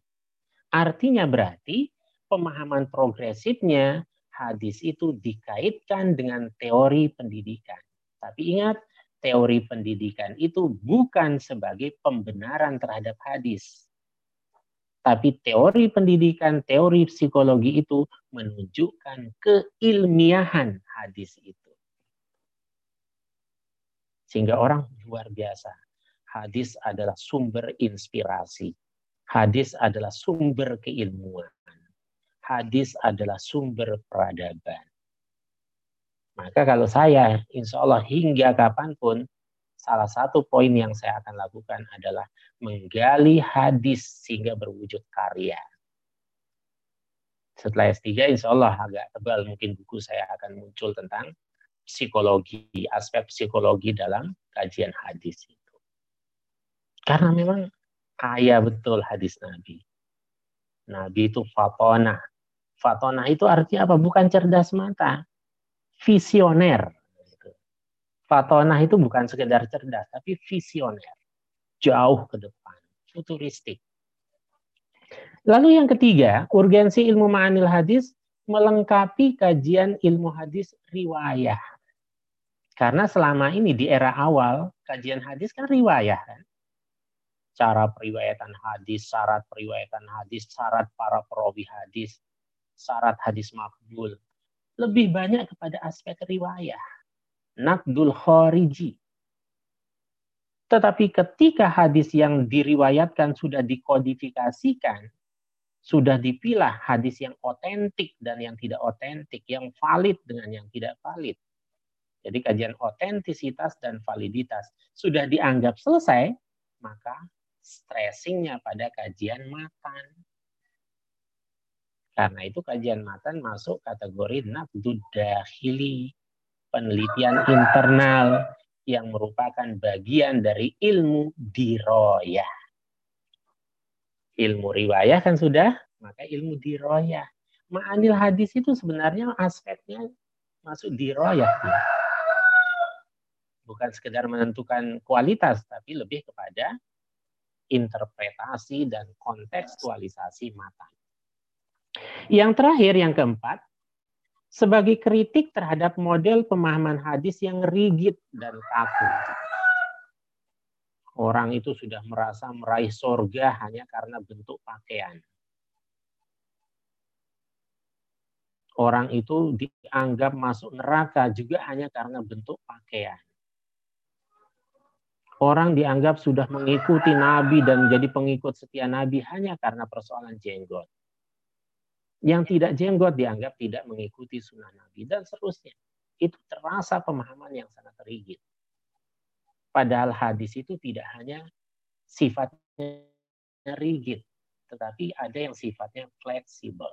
Artinya berarti pemahaman progresifnya hadis itu dikaitkan dengan teori pendidikan. Tapi ingat, teori pendidikan itu bukan sebagai pembenaran terhadap hadis. Tapi teori pendidikan, teori psikologi itu menunjukkan keilmiahan hadis itu. Sehingga orang luar biasa. Hadis adalah sumber inspirasi. Hadis adalah sumber keilmuan. Hadis adalah sumber peradaban. Maka kalau saya, insya Allah hingga kapan pun, salah satu poin yang saya akan lakukan adalah menggali hadis sehingga berwujud karya. Setelah S3, insya Allah agak tebal mungkin buku saya akan muncul tentang psikologi, aspek psikologi dalam kajian hadis itu. Karena memang kaya betul hadis Nabi. Nabi itu fatona. Fatona itu artinya apa? Bukan cerdas mata, visioner. Fatonah itu bukan sekedar cerdas, tapi visioner. Jauh ke depan, futuristik. Lalu yang ketiga, urgensi ilmu ma'anil hadis melengkapi kajian ilmu hadis riwayah. Karena selama ini di era awal, kajian hadis kan riwayah kan. Cara periwayatan hadis, syarat periwayatan hadis, syarat para perawi hadis, syarat hadis makbul. Lebih banyak kepada aspek riwayah. Nakdul khariji. Tetapi ketika hadis yang diriwayatkan sudah dikodifikasikan, sudah dipilah hadis yang otentik dan yang tidak otentik, yang valid dengan yang tidak valid. Jadi kajian otentisitas dan validitas sudah dianggap selesai, maka stressingnya pada kajian matan. Karena itu kajian matan masuk kategori nafdud dahili, penelitian internal yang merupakan bagian dari ilmu diroyah ilmu riwayah kan sudah, maka ilmu diroyah. Ma'anil hadis itu sebenarnya aspeknya masuk diroyah. Bukan sekedar menentukan kualitas, tapi lebih kepada interpretasi dan kontekstualisasi mata. Yang terakhir, yang keempat, sebagai kritik terhadap model pemahaman hadis yang rigid dan kaku orang itu sudah merasa meraih sorga hanya karena bentuk pakaian. Orang itu dianggap masuk neraka juga hanya karena bentuk pakaian. Orang dianggap sudah mengikuti Nabi dan menjadi pengikut setia Nabi hanya karena persoalan jenggot. Yang tidak jenggot dianggap tidak mengikuti sunnah Nabi dan seterusnya. Itu terasa pemahaman yang sangat rigid. Padahal hadis itu tidak hanya sifatnya rigid, tetapi ada yang sifatnya fleksibel.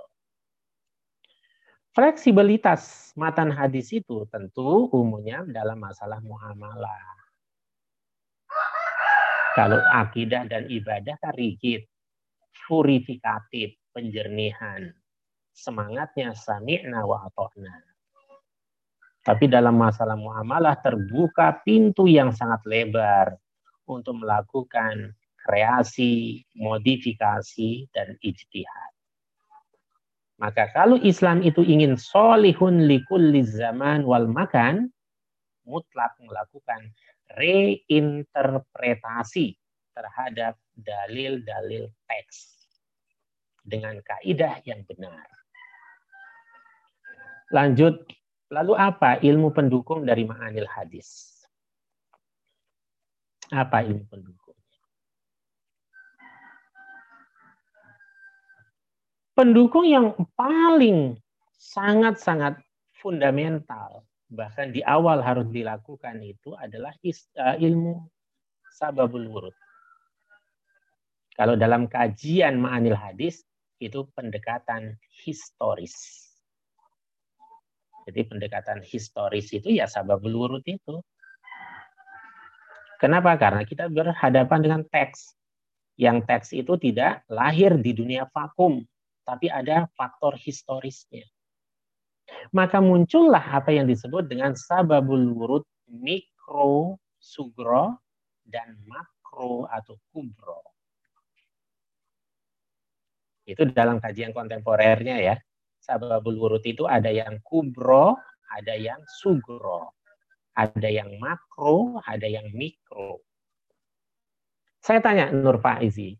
Fleksibilitas matan hadis itu tentu umumnya dalam masalah muamalah. Kalau akidah dan ibadah kan rigid, purifikatif, penjernihan. Semangatnya sami'na wa ato'na. Tapi dalam masalah muamalah terbuka pintu yang sangat lebar untuk melakukan kreasi, modifikasi, dan ijtihad. Maka kalau Islam itu ingin solihun likulli zaman wal makan, mutlak melakukan reinterpretasi terhadap dalil-dalil teks dengan kaidah yang benar. Lanjut Lalu apa ilmu pendukung dari ma'anil hadis? Apa ilmu pendukung? Pendukung yang paling sangat-sangat fundamental, bahkan di awal harus dilakukan itu adalah eh, ilmu sababul wurud. Kalau dalam kajian ma'anil hadis, itu pendekatan historis jadi pendekatan historis itu ya sababul wurud itu. Kenapa? Karena kita berhadapan dengan teks. Yang teks itu tidak lahir di dunia vakum, tapi ada faktor historisnya. Maka muncullah apa yang disebut dengan sababul wurud mikro, sugro, dan makro atau kubro. Itu dalam kajian kontemporernya ya sababul wurud itu ada yang kubro, ada yang sugro. Ada yang makro, ada yang mikro. Saya tanya Nur Faizi.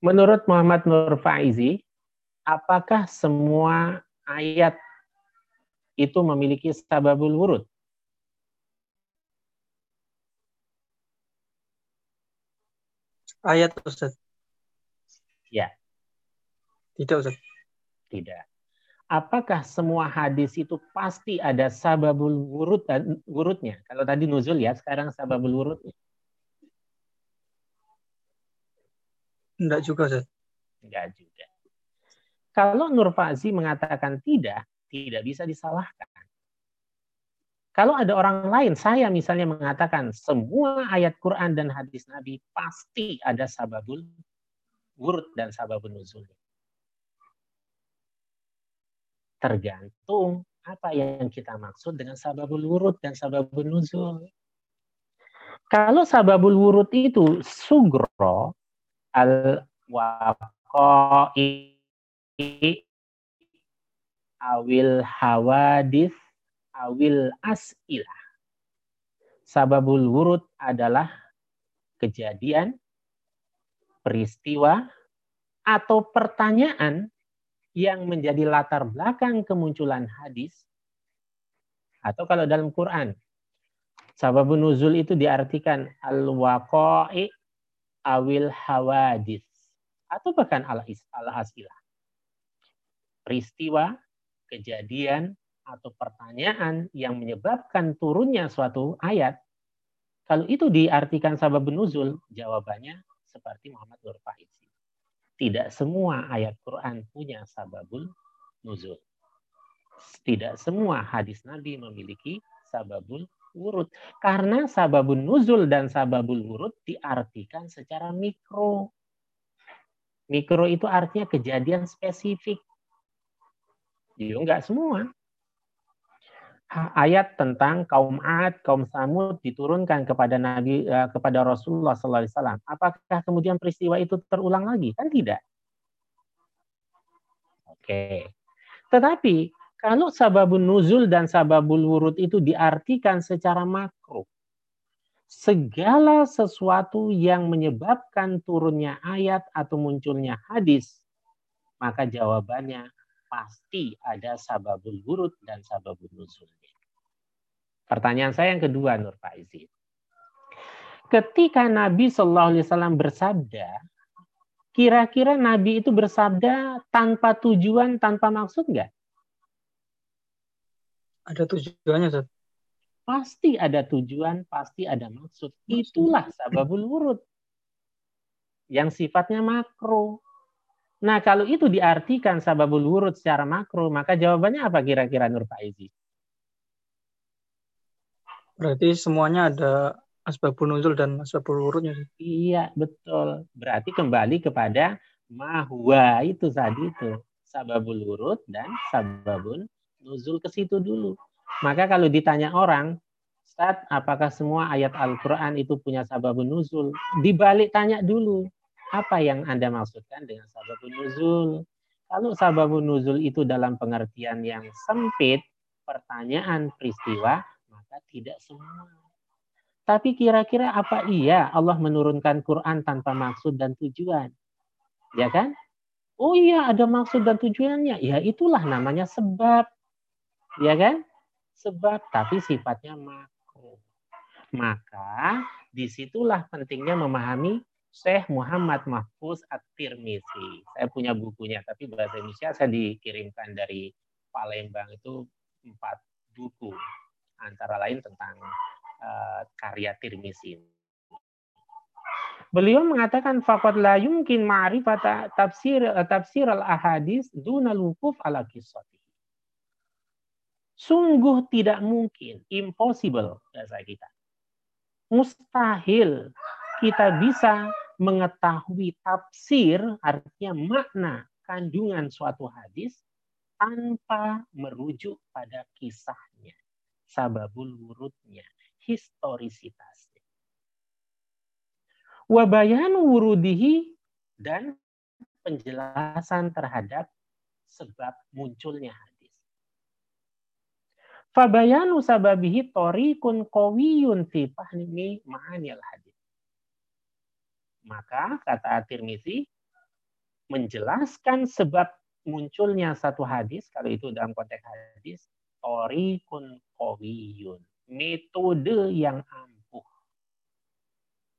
Menurut Muhammad Nur Faizi, apakah semua ayat itu memiliki sababul wurud? Ayat Ustaz. Ya. Tidak Ustaz. Tidak. Apakah semua hadis itu pasti ada sababul wurud dan wurudnya? Kalau tadi nuzul ya, sekarang sababul wurudnya. Enggak juga, Ustaz. Enggak juga. Kalau Nur Fazi mengatakan tidak, tidak bisa disalahkan. Kalau ada orang lain, saya misalnya mengatakan semua ayat Quran dan hadis Nabi pasti ada sababul wurud dan sababul nuzul. Tergantung apa yang kita maksud dengan sababul wurud dan sababul nuzul. Kalau sababul wurud itu sugro, al waqa'i awil hawadis awil as'ilah. Sababul wurud adalah kejadian, peristiwa, atau pertanyaan yang menjadi latar belakang kemunculan hadis atau kalau dalam Quran sababun nuzul itu diartikan al-waqa'i awil hawadis atau bahkan al-asilah. Peristiwa, kejadian, atau pertanyaan yang menyebabkan turunnya suatu ayat, kalau itu diartikan sababun nuzul, jawabannya seperti Muhammad Nur Faizi. Tidak semua ayat Quran punya sababul nuzul. Tidak semua hadis Nabi memiliki sababul wurud. Karena sababun nuzul dan sababul wurud diartikan secara mikro. Mikro itu artinya kejadian spesifik. Ya enggak semua. Ayat tentang kaum Ad, kaum Samud diturunkan kepada Nabi eh, kepada Rasulullah SAW. Apakah kemudian peristiwa itu terulang lagi? Kan tidak. Oke. Tetapi kalau sababun nuzul dan sababul wurud itu diartikan secara makro, segala sesuatu yang menyebabkan turunnya ayat atau munculnya hadis, maka jawabannya pasti ada sababul wurud dan sababul nuzulnya. Pertanyaan saya yang kedua, Nur Faizi. Ketika Nabi Shallallahu Alaihi Wasallam bersabda, kira-kira Nabi itu bersabda tanpa tujuan, tanpa maksud nggak? Ada tujuannya, Ustaz. Pasti ada tujuan, pasti ada maksud. Itulah sababul wurud. Yang sifatnya makro. Nah, kalau itu diartikan sababul wurud secara makro, maka jawabannya apa kira-kira Nur Faizi? Berarti semuanya ada asbabun nuzul dan asbabul wurudnya. Iya, betul. Berarti kembali kepada mahwa itu tadi itu. Sababul wurud dan sababun nuzul ke situ dulu. Maka kalau ditanya orang, Ustaz, apakah semua ayat Al-Quran itu punya sababun nuzul? Dibalik tanya dulu, apa yang Anda maksudkan dengan sababun nuzul? Kalau sababun nuzul itu dalam pengertian yang sempit, pertanyaan peristiwa, maka tidak semua. Tapi kira-kira apa iya Allah menurunkan Quran tanpa maksud dan tujuan? Ya kan? Oh iya ada maksud dan tujuannya. Ya itulah namanya sebab ya kan? Sebab tapi sifatnya makro. Maka di situlah pentingnya memahami Syekh Muhammad Mahfuz At-Tirmizi. Saya punya bukunya, tapi bahasa Indonesia saya dikirimkan dari Palembang itu empat buku, antara lain tentang uh, karya Tirmizi. Beliau mengatakan faqad la yumkin ma'rifata tafsir tafsir al-ahadis duna lukuf ala kisati. Sungguh tidak mungkin, impossible bahasa kita. Mustahil kita bisa mengetahui tafsir, artinya makna kandungan suatu hadis tanpa merujuk pada kisahnya, sababul wurudnya, historisitasnya. Wabayan wurudihi dan penjelasan terhadap sebab munculnya hadis. Fabayanu sababihi torikun kawiyun fi fahmi ma'anil hadis. Maka kata At-Tirmizi menjelaskan sebab munculnya satu hadis kalau itu dalam konteks hadis torikun kawiyun metode yang ampuh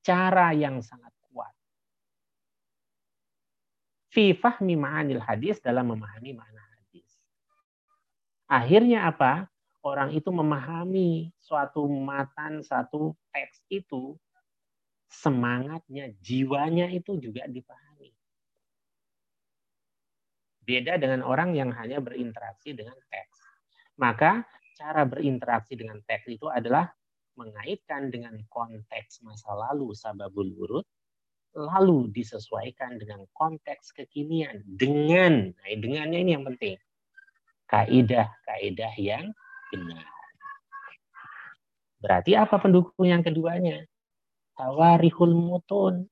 cara yang sangat kuat. Fi fahmi hadis dalam memahami makna hadis. Akhirnya apa? Orang itu memahami suatu matan, satu teks itu, semangatnya, jiwanya itu juga dipahami. Beda dengan orang yang hanya berinteraksi dengan teks. Maka cara berinteraksi dengan teks itu adalah mengaitkan dengan konteks masa lalu sababul wurud, lalu disesuaikan dengan konteks kekinian dengan, nah dengannya ini yang penting, kaidah-kaidah yang benar. Berarti apa pendukung yang keduanya? Tawarihul mutun.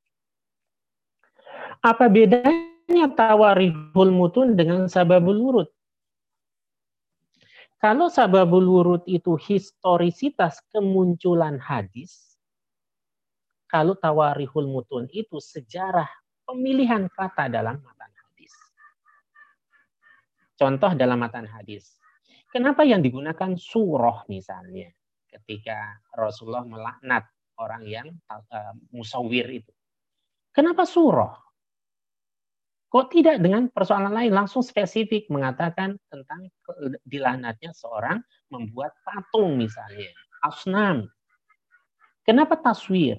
Apa bedanya tawarihul mutun dengan sababul wurud? Kalau sababul wurud itu historisitas kemunculan hadis, kalau tawarihul mutun itu sejarah pemilihan kata dalam matan hadis. Contoh dalam matan hadis. Kenapa yang digunakan surah misalnya ketika Rasulullah melaknat orang yang uh, musawir itu. Kenapa surah? Kok tidak dengan persoalan lain langsung spesifik mengatakan tentang dilanatnya seorang membuat patung misalnya, asnam. Kenapa taswir?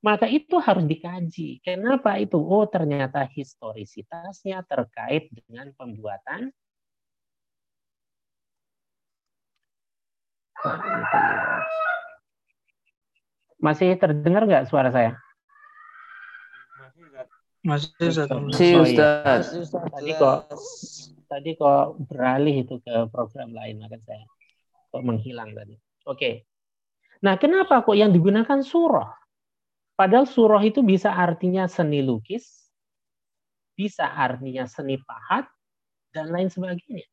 Maka itu harus dikaji. Kenapa itu? Oh, ternyata historisitasnya terkait dengan pembuatan Masih terdengar nggak suara saya? Masih Ustaz. Masih Oh, Ustaz. Tadi kok tadi kok beralih itu ke program lain maka saya kok menghilang tadi. Oke. Nah, kenapa kok yang digunakan surah? Padahal surah itu bisa artinya seni lukis, bisa artinya seni pahat, dan lain sebagainya.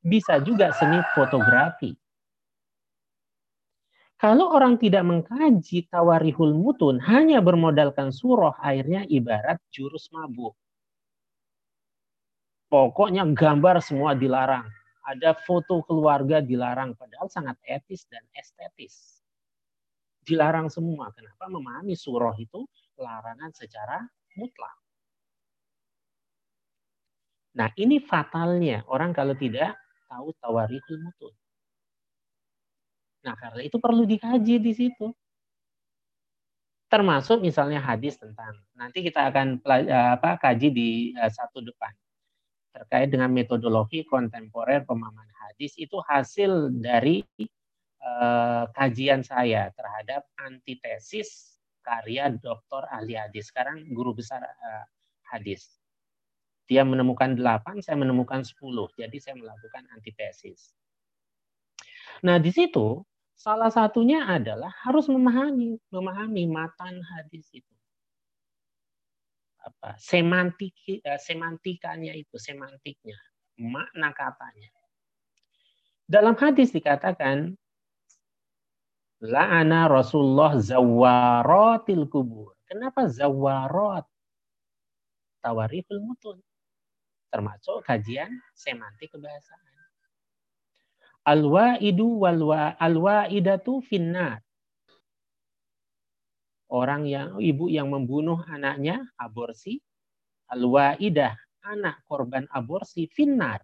Bisa juga seni fotografi. Kalau orang tidak mengkaji tawarihul mutun, hanya bermodalkan surah, akhirnya ibarat jurus mabuk. Pokoknya gambar semua dilarang. Ada foto keluarga dilarang, padahal sangat etis dan estetis dilarang semua. Kenapa? Memahami surah itu larangan secara mutlak. Nah, ini fatalnya orang kalau tidak tahu tawarikul mutun. Nah, karena itu perlu dikaji di situ. Termasuk misalnya hadis tentang nanti kita akan apa kaji di uh, satu depan terkait dengan metodologi kontemporer pemahaman hadis itu hasil dari Eh, kajian saya terhadap antitesis karya doktor ahli hadis. Sekarang guru besar uh, hadis. Dia menemukan delapan, saya menemukan sepuluh. Jadi saya melakukan antitesis. Nah di situ salah satunya adalah harus memahami memahami matan hadis itu. Apa semantik uh, semantikanya itu semantiknya makna katanya. Dalam hadis dikatakan La'ana Rasulullah zawaratil kubur. Kenapa zawarat? Tawariful mutun. Termasuk kajian semantik kebahasaan. Al-wa'idu wal al-wa'idatu finnar. Orang yang ibu yang membunuh anaknya aborsi, al-wa'idah anak korban aborsi finnar.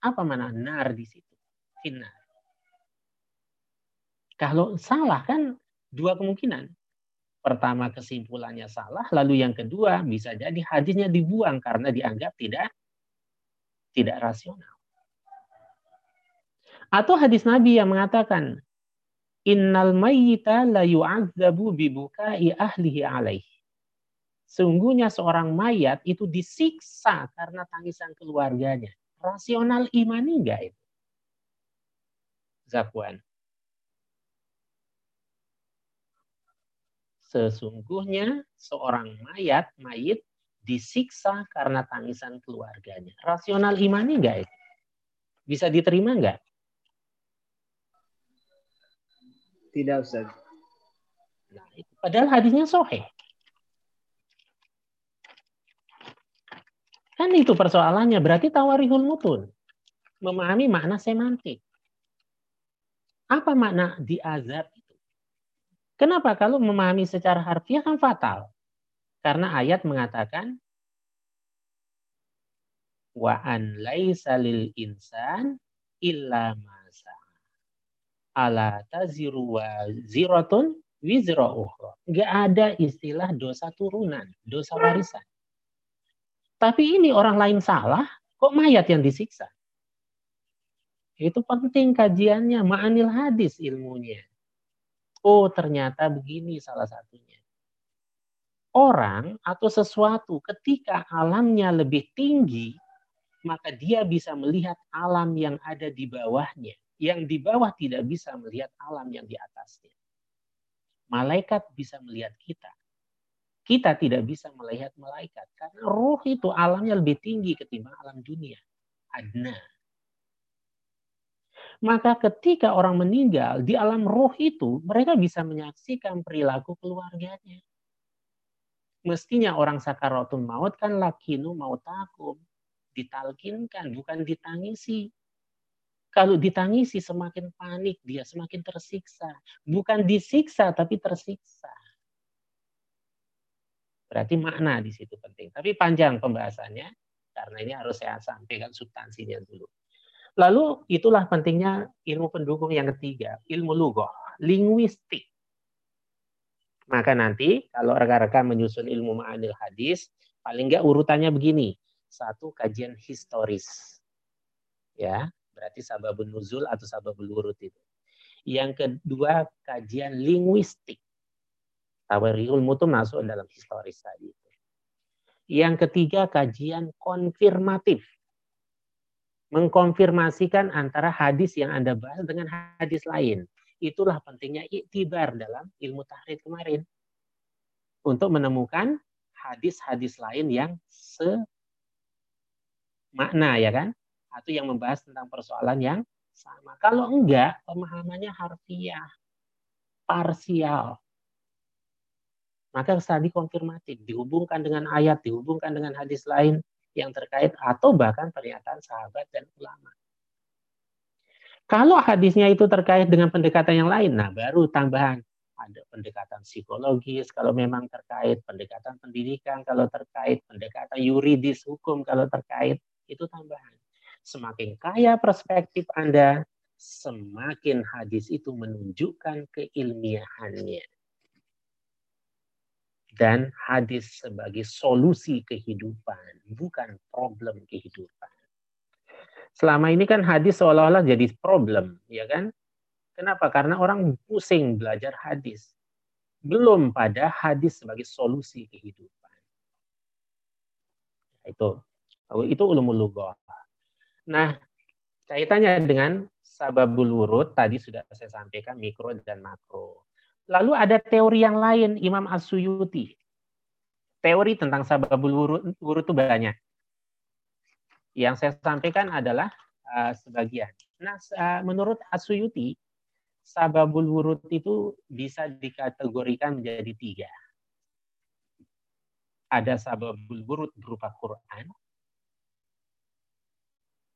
Apa mana nar di situ? Finnar. Kalau salah kan dua kemungkinan. Pertama kesimpulannya salah, lalu yang kedua bisa jadi hadisnya dibuang karena dianggap tidak tidak rasional. Atau hadis Nabi yang mengatakan innal mayyita la yu'adzabu bibukai ahlihi alaih. Sungguhnya seorang mayat itu disiksa karena tangisan keluarganya. Rasional imani enggak itu? Zakwan. sesungguhnya seorang mayat, mayit disiksa karena tangisan keluarganya. Rasional imani enggak itu? Bisa diterima enggak? Tidak, Ustaz. Nah, itu. Padahal hadisnya sohe. Kan itu persoalannya. Berarti tawarihul mutun. Memahami makna semantik. Apa makna diazab Kenapa? Kalau memahami secara harfiah kan fatal. Karena ayat mengatakan wa an laisa lil insan illa ala taziru wa ziratun wizra ukhra. Enggak ada istilah dosa turunan, dosa warisan. Tapi ini orang lain salah, kok mayat yang disiksa? Itu penting kajiannya, ma'anil hadis ilmunya. Oh, ternyata begini salah satunya. Orang atau sesuatu ketika alamnya lebih tinggi, maka dia bisa melihat alam yang ada di bawahnya. Yang di bawah tidak bisa melihat alam yang di atasnya. Malaikat bisa melihat kita. kita tidak bisa melihat malaikat karena ruh itu alamnya lebih tinggi ketimbang alam dunia. Adna. Maka ketika orang meninggal di alam ruh itu mereka bisa menyaksikan perilaku keluarganya. Mestinya orang sakaratul maut kan lakinu mautakum. Ditalkinkan, bukan ditangisi. Kalau ditangisi semakin panik, dia semakin tersiksa. Bukan disiksa, tapi tersiksa. Berarti makna di situ penting. Tapi panjang pembahasannya, karena ini harus saya sampaikan substansinya dulu. Lalu itulah pentingnya ilmu pendukung yang ketiga, ilmu lugoh, linguistik. Maka nanti kalau rekan-rekan menyusun ilmu ma'anil hadis, paling enggak urutannya begini. Satu kajian historis. Ya, berarti sababun nuzul atau sababul urut itu. Yang kedua kajian linguistik. Tawarihul mutu masuk dalam historis tadi. Yang ketiga kajian konfirmatif. Mengkonfirmasikan antara hadis yang Anda bahas dengan hadis lain. Itulah pentingnya iktibar dalam ilmu tahrid kemarin. Untuk menemukan hadis-hadis lain yang semakna ya kan? Atau yang membahas tentang persoalan yang sama. Kalau enggak, pemahamannya harfiah, parsial. Maka tadi konfirmatif, dihubungkan dengan ayat, dihubungkan dengan hadis lain yang terkait atau bahkan pernyataan sahabat dan ulama. Kalau hadisnya itu terkait dengan pendekatan yang lain, nah baru tambahan ada pendekatan psikologis kalau memang terkait, pendekatan pendidikan kalau terkait, pendekatan yuridis hukum kalau terkait, itu tambahan. Semakin kaya perspektif Anda, semakin hadis itu menunjukkan keilmiahannya dan hadis sebagai solusi kehidupan, bukan problem kehidupan. Selama ini kan hadis seolah-olah jadi problem, ya kan? Kenapa? Karena orang pusing belajar hadis. Belum pada hadis sebagai solusi kehidupan. Itu itu ulumul lughah. Nah, kaitannya dengan sababul wurud tadi sudah saya sampaikan mikro dan makro. Lalu ada teori yang lain Imam As-Suyuti. Teori tentang sababul wurud, itu banyak. Yang saya sampaikan adalah uh, sebagian. Nah, uh, menurut As-Suyuti, sababul wurud itu bisa dikategorikan menjadi tiga. Ada sababul wurud berupa Quran.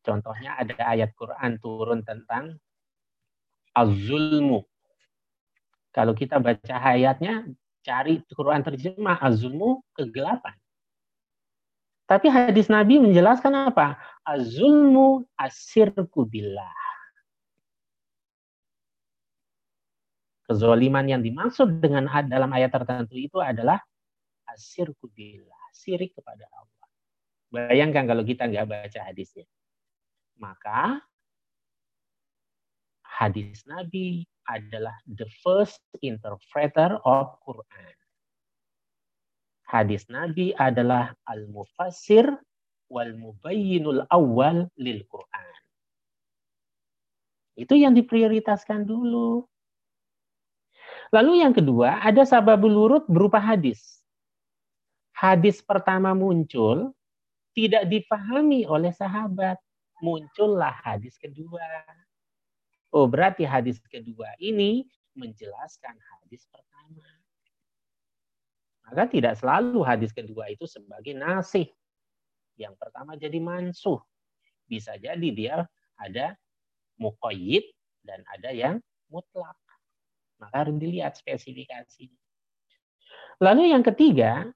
Contohnya ada ayat Quran turun tentang az-zulmu, kalau kita baca ayatnya, cari Quran terjemah azulmu kegelapan. Tapi hadis Nabi menjelaskan apa? Azulmu asirku billah. Kezoliman yang dimaksud dengan dalam ayat tertentu itu adalah asirku billah. Sirik kepada Allah. Bayangkan kalau kita nggak baca hadisnya. Maka hadis Nabi adalah the first interpreter of Quran. Hadis Nabi adalah al-mufassir wal mubayyinul awal lil Quran. Itu yang diprioritaskan dulu. Lalu yang kedua, ada sababul urut berupa hadis. Hadis pertama muncul, tidak dipahami oleh sahabat. Muncullah hadis kedua. Oh, berarti hadis kedua ini menjelaskan hadis pertama. Maka tidak selalu hadis kedua itu sebagai nasih. Yang pertama jadi mansuh. Bisa jadi dia ada muqayyid dan ada yang mutlak. Maka harus dilihat spesifikasinya. Lalu yang ketiga,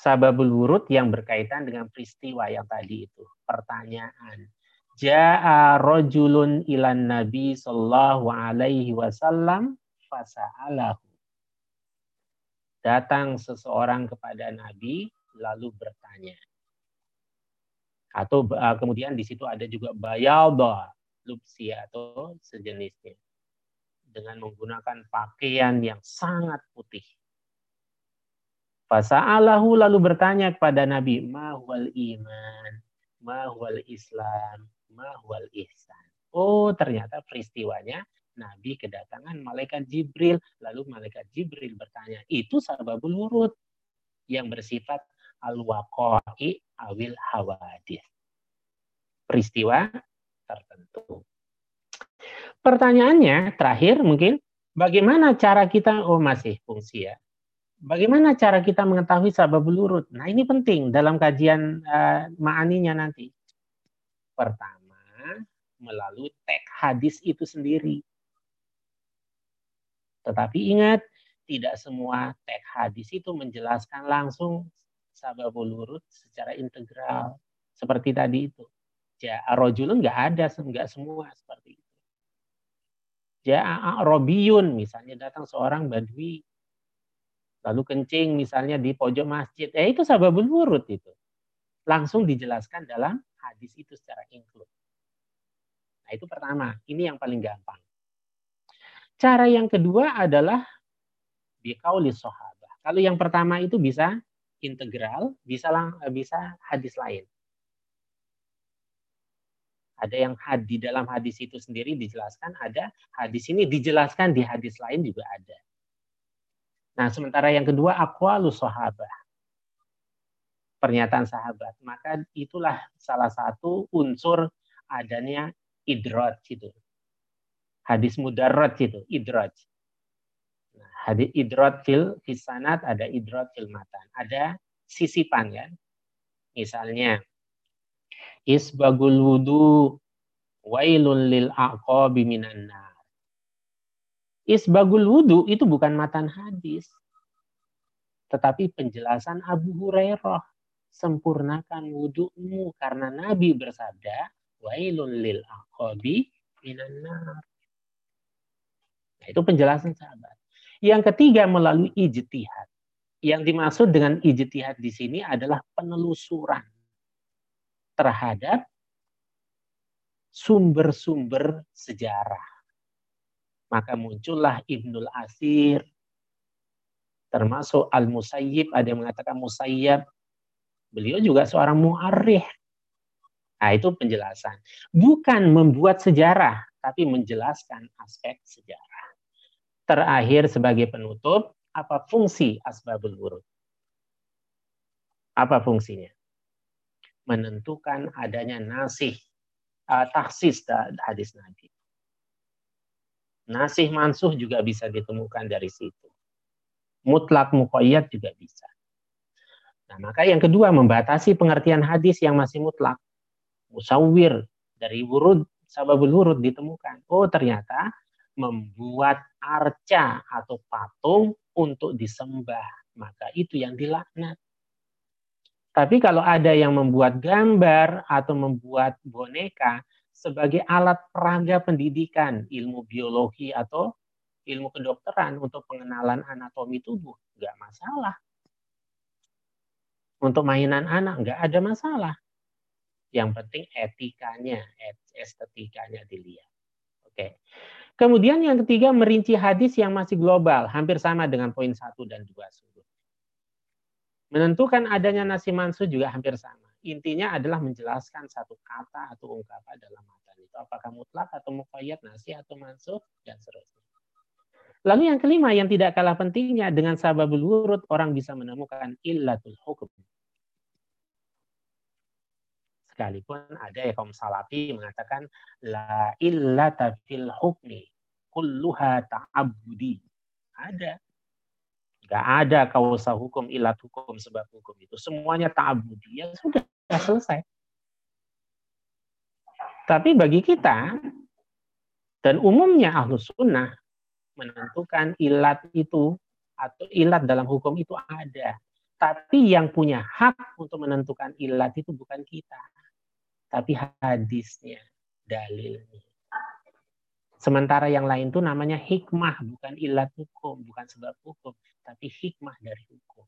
sababul wurud yang berkaitan dengan peristiwa yang tadi itu. Pertanyaan Ja'a rajulun ilan Nabi sallallahu alaihi wasallam fasa'alahu. Datang seseorang kepada Nabi lalu bertanya. Atau uh, kemudian di situ ada juga bayalba, lupsi atau sejenisnya. Dengan menggunakan pakaian yang sangat putih. Fasa'alahu lalu bertanya kepada Nabi, ma huwal iman, ma huwal islam, mahwal ihsan. Oh, ternyata peristiwanya Nabi kedatangan malaikat Jibril, lalu malaikat Jibril bertanya, itu sababul wurud yang bersifat al-waqa'i awil hawadith. Peristiwa tertentu. Pertanyaannya terakhir mungkin, bagaimana cara kita, oh masih fungsi ya, bagaimana cara kita mengetahui sababul wurud? Nah ini penting dalam kajian uh, ma'aninya nanti. Pertama, melalui teks hadis itu sendiri. Tetapi ingat, tidak semua teks hadis itu menjelaskan langsung sababul wurud secara integral. Seperti tadi itu. Ja rojulun nggak ada, nggak semua seperti itu. Ja robiyun, misalnya datang seorang badui, lalu kencing misalnya di pojok masjid. Eh itu sababul wurud itu. Langsung dijelaskan dalam hadis itu secara include. Nah, itu pertama. Ini yang paling gampang. Cara yang kedua adalah biqauli sahabah. Kalau yang pertama itu bisa integral, bisa lang, bisa hadis lain. Ada yang di dalam hadis itu sendiri dijelaskan, ada hadis ini dijelaskan di hadis lain juga ada. Nah, sementara yang kedua aqwalus sahabah. Pernyataan sahabat. Maka itulah salah satu unsur adanya idraj itu hadis mudarat itu idraj. Nah, hadis idraj fil fisanat ada idraj fil matan. Ada sisipan ya. Misalnya isbagul wudu wailul lil aqabi minan nar. Isbagul wudu itu bukan matan hadis. Tetapi penjelasan Abu Hurairah. Sempurnakan wudumu karena Nabi bersabda, wailul lil aqabi minan nar. Nah, itu penjelasan sahabat. Yang ketiga melalui ijtihad. Yang dimaksud dengan ijtihad di sini adalah penelusuran terhadap sumber-sumber sejarah. Maka muncullah Ibnul Asir, termasuk Al-Musayyib, ada yang mengatakan Musayyab. Beliau juga seorang mu'arrih. Nah, itu penjelasan. Bukan membuat sejarah, tapi menjelaskan aspek sejarah terakhir sebagai penutup, apa fungsi asbabul wurud? Apa fungsinya? Menentukan adanya nasih, uh, taksis hadis Nabi. Nasih mansuh juga bisa ditemukan dari situ. Mutlak muqayyad juga bisa. Nah, maka yang kedua membatasi pengertian hadis yang masih mutlak. Musawir dari wurud, sababul wurud ditemukan. Oh, ternyata membuat arca atau patung untuk disembah, maka itu yang dilaknat. Tapi kalau ada yang membuat gambar atau membuat boneka sebagai alat peraga pendidikan, ilmu biologi atau ilmu kedokteran untuk pengenalan anatomi tubuh, nggak masalah. Untuk mainan anak nggak ada masalah. Yang penting etikanya, estetikanya dilihat. Oke. Kemudian yang ketiga merinci hadis yang masih global, hampir sama dengan poin satu dan dua. Menentukan adanya nasi mansu juga hampir sama. Intinya adalah menjelaskan satu kata atau ungkapan dalam matan itu. Apakah mutlak atau muqayyad, nasi atau mansuh, dan seterusnya. Lalu yang kelima yang tidak kalah pentingnya dengan sababul wurud orang bisa menemukan illatul hukum sekalipun ada ya kaum salafi mengatakan la illata fil hukmi kulluha ta'abudi. Ada. Gak ada kausa hukum ilat hukum sebab hukum itu. Semuanya ta'abudi. Ya sudah, selesai. Tapi bagi kita, dan umumnya ahlus sunnah, menentukan ilat itu, atau ilat dalam hukum itu ada. Tapi yang punya hak untuk menentukan ilat itu bukan kita tapi hadisnya, dalilnya. Sementara yang lain itu namanya hikmah, bukan ilat hukum, bukan sebab hukum, tapi hikmah dari hukum.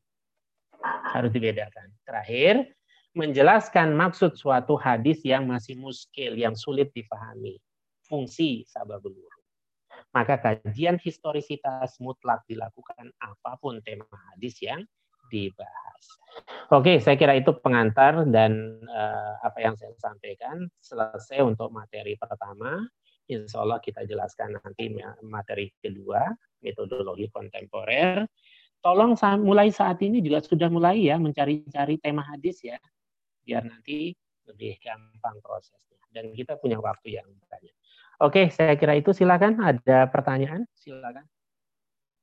Harus dibedakan. Terakhir, menjelaskan maksud suatu hadis yang masih muskil, yang sulit dipahami. Fungsi sababul wurud. Maka kajian historisitas mutlak dilakukan apa pun tema hadis yang dibahas. Oke, saya kira itu pengantar dan uh, apa yang saya sampaikan selesai untuk materi pertama. Insya Allah kita jelaskan nanti materi kedua, metodologi kontemporer. Tolong mulai saat ini juga sudah mulai ya mencari-cari tema hadis ya, biar nanti lebih gampang prosesnya. Dan kita punya waktu yang banyak. Oke, saya kira itu silakan. Ada pertanyaan? Silakan.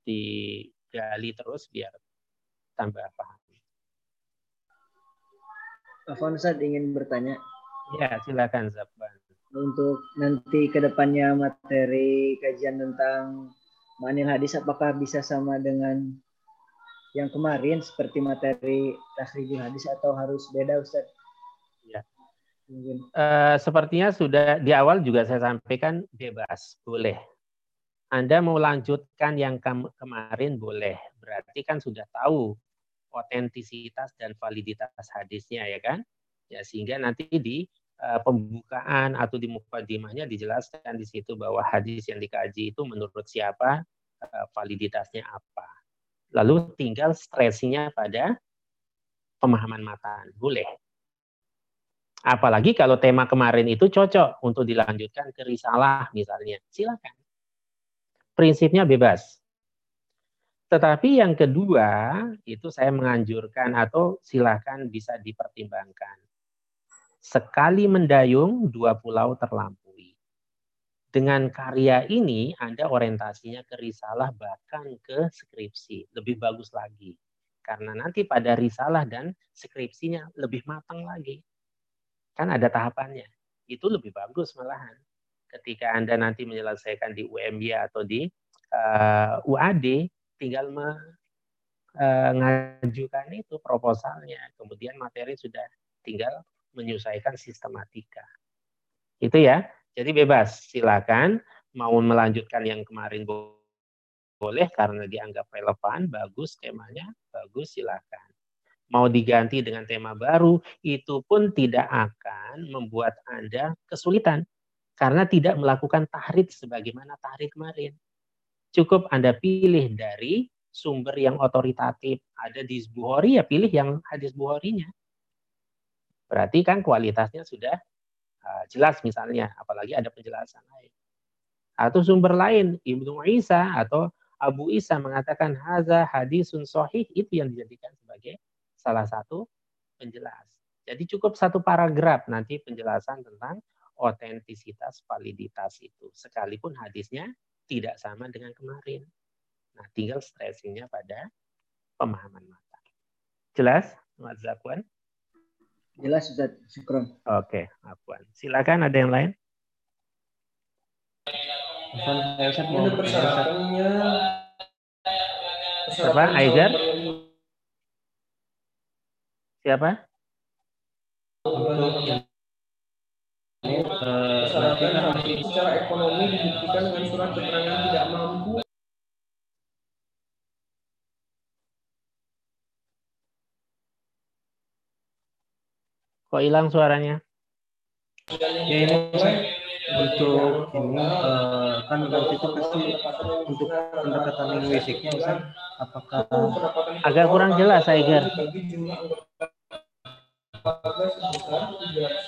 Digali terus biar tambah paham. Afwan Ustaz ingin bertanya. Ya, silakan Zabban untuk nanti ke depannya materi kajian tentang manil hadis apakah bisa sama dengan yang kemarin seperti materi tasrijul hadis atau harus beda Ustaz? Ya. Uh, sepertinya sudah di awal juga saya sampaikan bebas, boleh. Anda mau lanjutkan yang kemarin boleh. Berarti kan sudah tahu otentisitas dan validitas hadisnya ya kan? Ya sehingga nanti di Eh, pembukaan atau di mukadimahnya dijelaskan di situ bahwa hadis yang dikaji itu menurut siapa, eh, validitasnya apa. Lalu tinggal stresinya pada pemahaman matan. Boleh. Apalagi kalau tema kemarin itu cocok untuk dilanjutkan ke risalah misalnya. Silakan. Prinsipnya bebas. Tetapi yang kedua, itu saya menganjurkan atau silakan bisa dipertimbangkan Sekali mendayung, dua pulau terlampaui. Dengan karya ini, Anda orientasinya ke risalah bahkan ke skripsi. Lebih bagus lagi. Karena nanti pada risalah dan skripsinya lebih matang lagi. Kan ada tahapannya. Itu lebih bagus malahan. Ketika Anda nanti menyelesaikan di UMY atau di uh, eh, UAD, tinggal mengajukan eh, itu proposalnya. Kemudian materi sudah tinggal menyelesaikan sistematika. Itu ya. Jadi bebas, silakan mau melanjutkan yang kemarin boleh karena dianggap relevan, bagus temanya, bagus silakan. Mau diganti dengan tema baru, itu pun tidak akan membuat Anda kesulitan karena tidak melakukan tahrid sebagaimana tahrid kemarin. Cukup Anda pilih dari sumber yang otoritatif. Ada di Bukhari ya pilih yang hadis Bukharinya. Berarti kan kualitasnya sudah jelas misalnya, apalagi ada penjelasan lain. Atau sumber lain, Ibnu Isa atau Abu Isa mengatakan haza hadisun sohih itu yang dijadikan sebagai salah satu penjelas. Jadi cukup satu paragraf nanti penjelasan tentang otentisitas validitas itu. Sekalipun hadisnya tidak sama dengan kemarin. Nah, tinggal stressingnya pada pemahaman mata. Jelas, Mas Zakwan? Jelas Ustaz, syukron. Oke, Afwan. Silakan ada yang lain? Siapa? Aigar? Siapa? secara ekonomi dibuktikan dengan surat keterangan tidak mampu Kok hilang suaranya? Ya ini untuk ini uh, kan nanti itu pasti untuk pendekatan linguistiknya Ustaz. Apakah agak kurang jelas Aiger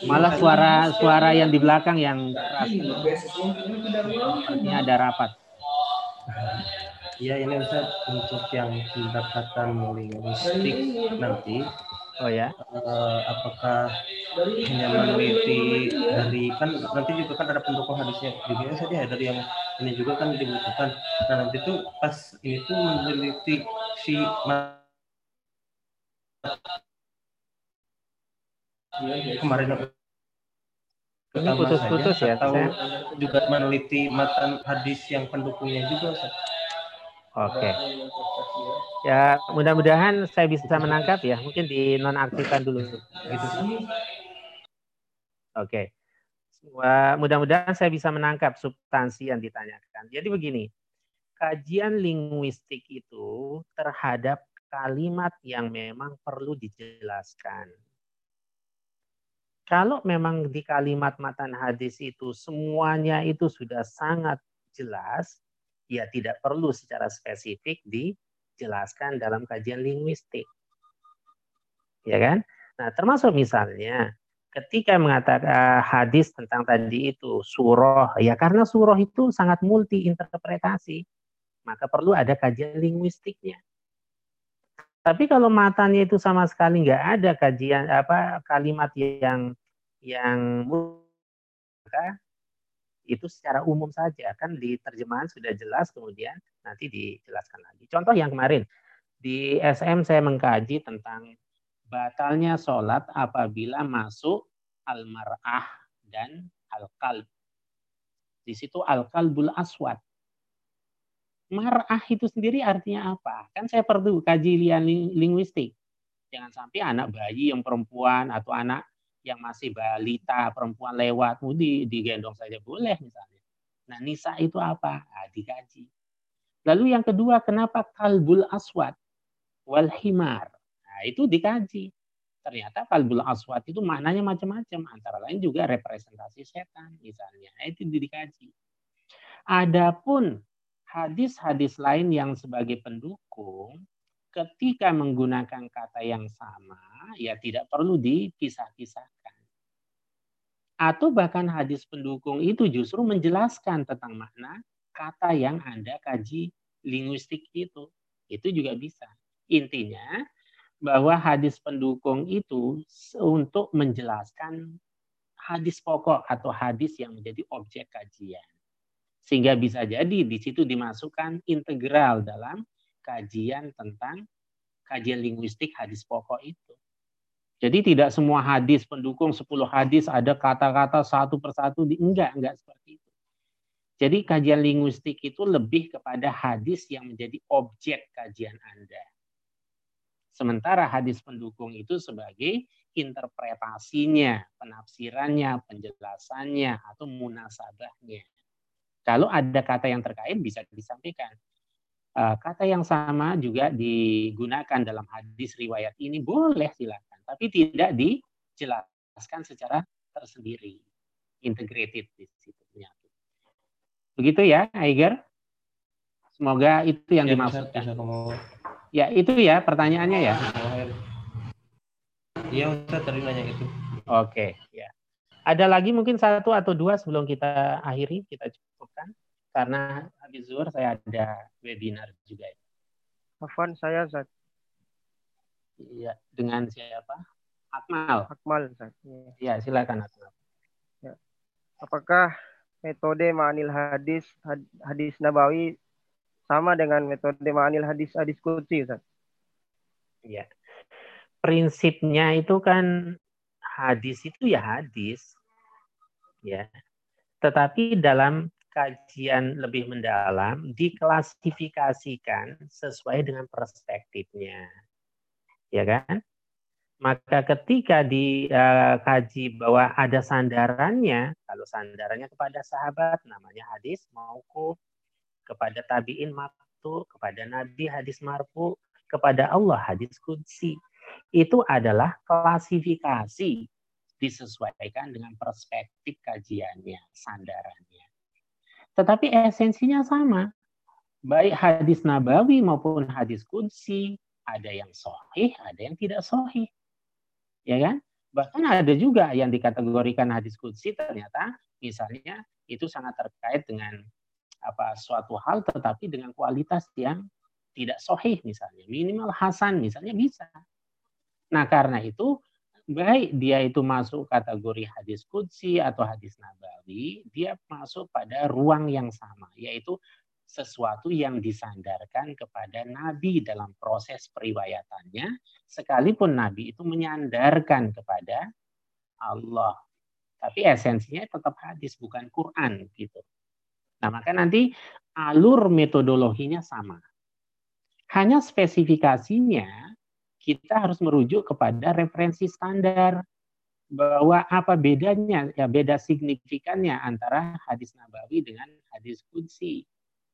malah suara suara yang di belakang yang keras. Artinya ada rapat. Ya ini Ustaz untuk yang pendekatan linguistik nanti Oh ya. Uh, apakah hanya meneliti dari kan nanti juga kan ada pendukung hadisnya juga ya saja dari yang ini juga kan dibutuhkan. Nah nanti tuh pas ini tuh meneliti si kemarin ini putus-putus ya atau saya... juga meneliti matan hadis yang pendukungnya juga Oke. Okay. Ya, mudah-mudahan saya bisa menangkap ya. Mungkin dinonaktifkan dulu gitu. Oke. Okay. Mudah-mudahan saya bisa menangkap substansi yang ditanyakan. Jadi begini, kajian linguistik itu terhadap kalimat yang memang perlu dijelaskan. Kalau memang di kalimat matan hadis itu semuanya itu sudah sangat jelas, ya tidak perlu secara spesifik dijelaskan dalam kajian linguistik. Ya kan? Nah, termasuk misalnya ketika mengatakan uh, hadis tentang tadi itu surah ya karena surah itu sangat multi interpretasi maka perlu ada kajian linguistiknya tapi kalau matanya itu sama sekali nggak ada kajian apa kalimat yang yang itu secara umum saja kan di terjemahan sudah jelas kemudian nanti dijelaskan lagi contoh yang kemarin di SM saya mengkaji tentang batalnya sholat apabila masuk al-mar'ah dan al-qalb. Di situ al-qalbul aswad. Mar'ah itu sendiri artinya apa? Kan saya perlu kaji linguistik. Jangan sampai anak bayi yang perempuan atau anak yang masih balita perempuan lewat di digendong saja boleh misalnya. Nah, nisa itu apa? Nah, dikaji. Lalu yang kedua, kenapa kalbul aswad wal himar? Nah, itu dikaji. Ternyata kalbul aswad itu maknanya macam-macam. Antara lain juga representasi setan misalnya. Nah, itu dikaji. Adapun hadis-hadis lain yang sebagai pendukung ketika menggunakan kata yang sama ya tidak perlu dipisah-pisahkan. Atau bahkan hadis pendukung itu justru menjelaskan tentang makna kata yang Anda kaji linguistik itu. Itu juga bisa. Intinya bahwa hadis pendukung itu untuk menjelaskan hadis pokok atau hadis yang menjadi objek kajian. Sehingga bisa jadi di situ dimasukkan integral dalam kajian tentang kajian linguistik hadis pokok itu. Jadi tidak semua hadis pendukung 10 hadis ada kata-kata satu persatu di enggak, enggak seperti itu. Jadi kajian linguistik itu lebih kepada hadis yang menjadi objek kajian Anda. Sementara hadis pendukung itu sebagai interpretasinya, penafsirannya, penjelasannya, atau munasabahnya. Kalau ada kata yang terkait bisa disampaikan. Eh, kata yang sama juga digunakan dalam hadis riwayat ini boleh silakan, tapi tidak dijelaskan secara tersendiri, integrated di situ. Begitu ya, Aiger? Semoga itu yang ya, dimaksudkan. Bisa, bisa Ya, itu ya pertanyaannya ya. Iya, Ustaz tadi nanya itu. Oke, ya. Ada lagi mungkin satu atau dua sebelum kita akhiri, kita. Karena habis zuhur saya ada webinar juga. Afwan, saya Ustaz. Iya, dengan siapa? Akmal. Akmal, Ustaz. Iya, silakan Akmal. Ya. Apakah metode ma'anil hadis hadis nabawi sama dengan metode ma'anil hadis hadis kutsi Ustaz. Ya. Prinsipnya itu kan hadis itu ya hadis. Ya. Tetapi dalam kajian lebih mendalam diklasifikasikan sesuai dengan perspektifnya. Ya kan? Maka ketika dikaji uh, bahwa ada sandarannya, kalau sandarannya kepada sahabat namanya hadis mauquf, kepada tabiin marfu, kepada nabi hadis marfu, kepada Allah hadis kudsi. Itu adalah klasifikasi disesuaikan dengan perspektif kajiannya, sandarannya. Tetapi esensinya sama. Baik hadis nabawi maupun hadis kudsi, ada yang sohih, ada yang tidak sohih. Ya kan? Bahkan ada juga yang dikategorikan hadis kudsi ternyata misalnya itu sangat terkait dengan apa suatu hal tetapi dengan kualitas yang tidak sohih misalnya minimal hasan misalnya bisa nah karena itu baik dia itu masuk kategori hadis kudsi atau hadis nabawi dia masuk pada ruang yang sama yaitu sesuatu yang disandarkan kepada nabi dalam proses periwayatannya sekalipun nabi itu menyandarkan kepada Allah tapi esensinya tetap hadis bukan Quran gitu Nah, maka nanti alur metodologinya sama. Hanya spesifikasinya kita harus merujuk kepada referensi standar bahwa apa bedanya ya beda signifikannya antara hadis nabawi dengan hadis kudsi.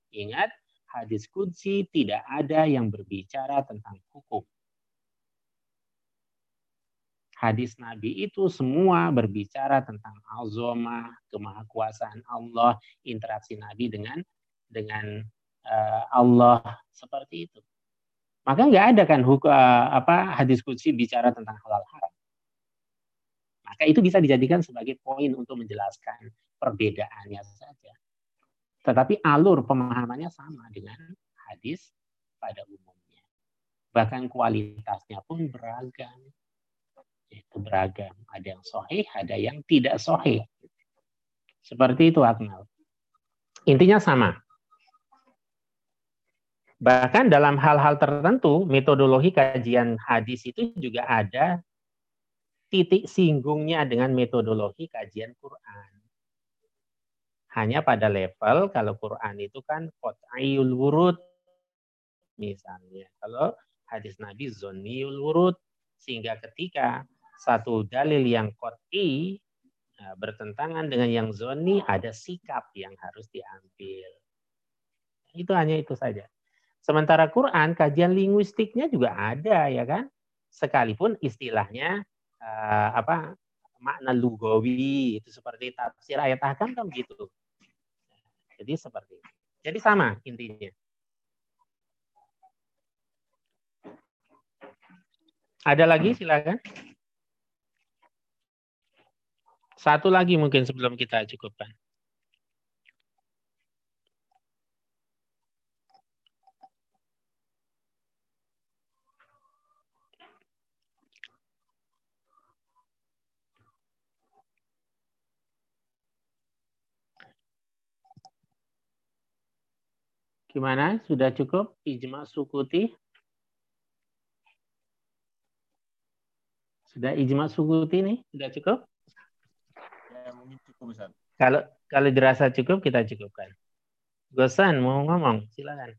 Ingat, hadis kudsi tidak ada yang berbicara tentang hukum hadis Nabi itu semua berbicara tentang azomah, kemahakuasaan Allah, interaksi Nabi dengan dengan uh, Allah seperti itu. Maka nggak ada kan hukum uh, apa hadis kudsi bicara tentang halal haram. Maka itu bisa dijadikan sebagai poin untuk menjelaskan perbedaannya saja. Tetapi alur pemahamannya sama dengan hadis pada umumnya. Bahkan kualitasnya pun beragam. Itu beragam. Ada yang sohih, ada yang tidak sohih. Seperti itu Akmal. Intinya sama. Bahkan dalam hal-hal tertentu, metodologi kajian hadis itu juga ada titik singgungnya dengan metodologi kajian Quran. Hanya pada level kalau Quran itu kan qat'iyul wurud misalnya. Kalau hadis Nabi zonniul wurud sehingga ketika satu dalil yang qat'i nah, bertentangan dengan yang zoni ada sikap yang harus diambil. Itu hanya itu saja. Sementara Quran kajian linguistiknya juga ada ya kan? Sekalipun istilahnya uh, apa makna lugawi itu seperti tafsir ayat ahkam kan gitu. Jadi seperti itu. Jadi sama intinya. Ada lagi silakan. Satu lagi mungkin sebelum kita cukupkan. Gimana? Sudah cukup ijma sukuti? Sudah ijma sukuti nih? Sudah cukup? Ya, mungkin cukup Ustaz. Kalau kalau dirasa cukup kita cukupkan. Gosan mau ngomong, silakan.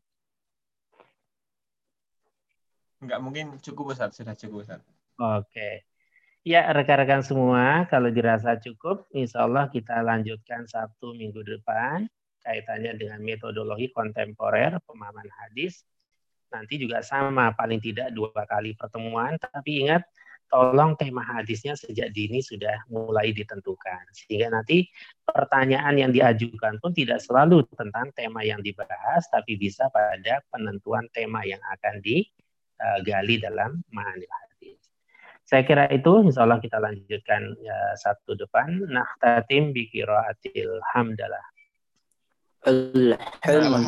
Enggak mungkin cukup Ustaz, sudah cukup Ustaz. Oke. Ya, rekan-rekan semua, kalau dirasa cukup, insya Allah kita lanjutkan Sabtu minggu depan kaitannya dengan metodologi kontemporer pemahaman hadis. Nanti juga sama, paling tidak dua kali pertemuan. Tapi ingat, tolong tema hadisnya sejak dini sudah mulai ditentukan. Sehingga nanti pertanyaan yang diajukan pun tidak selalu tentang tema yang dibahas, tapi bisa pada penentuan tema yang akan digali dalam mahanis hadis. Saya kira itu, insya Allah kita lanjutkan ya, Sabtu depan. Nah, tatim bikiro atil hamdalah. الحلم.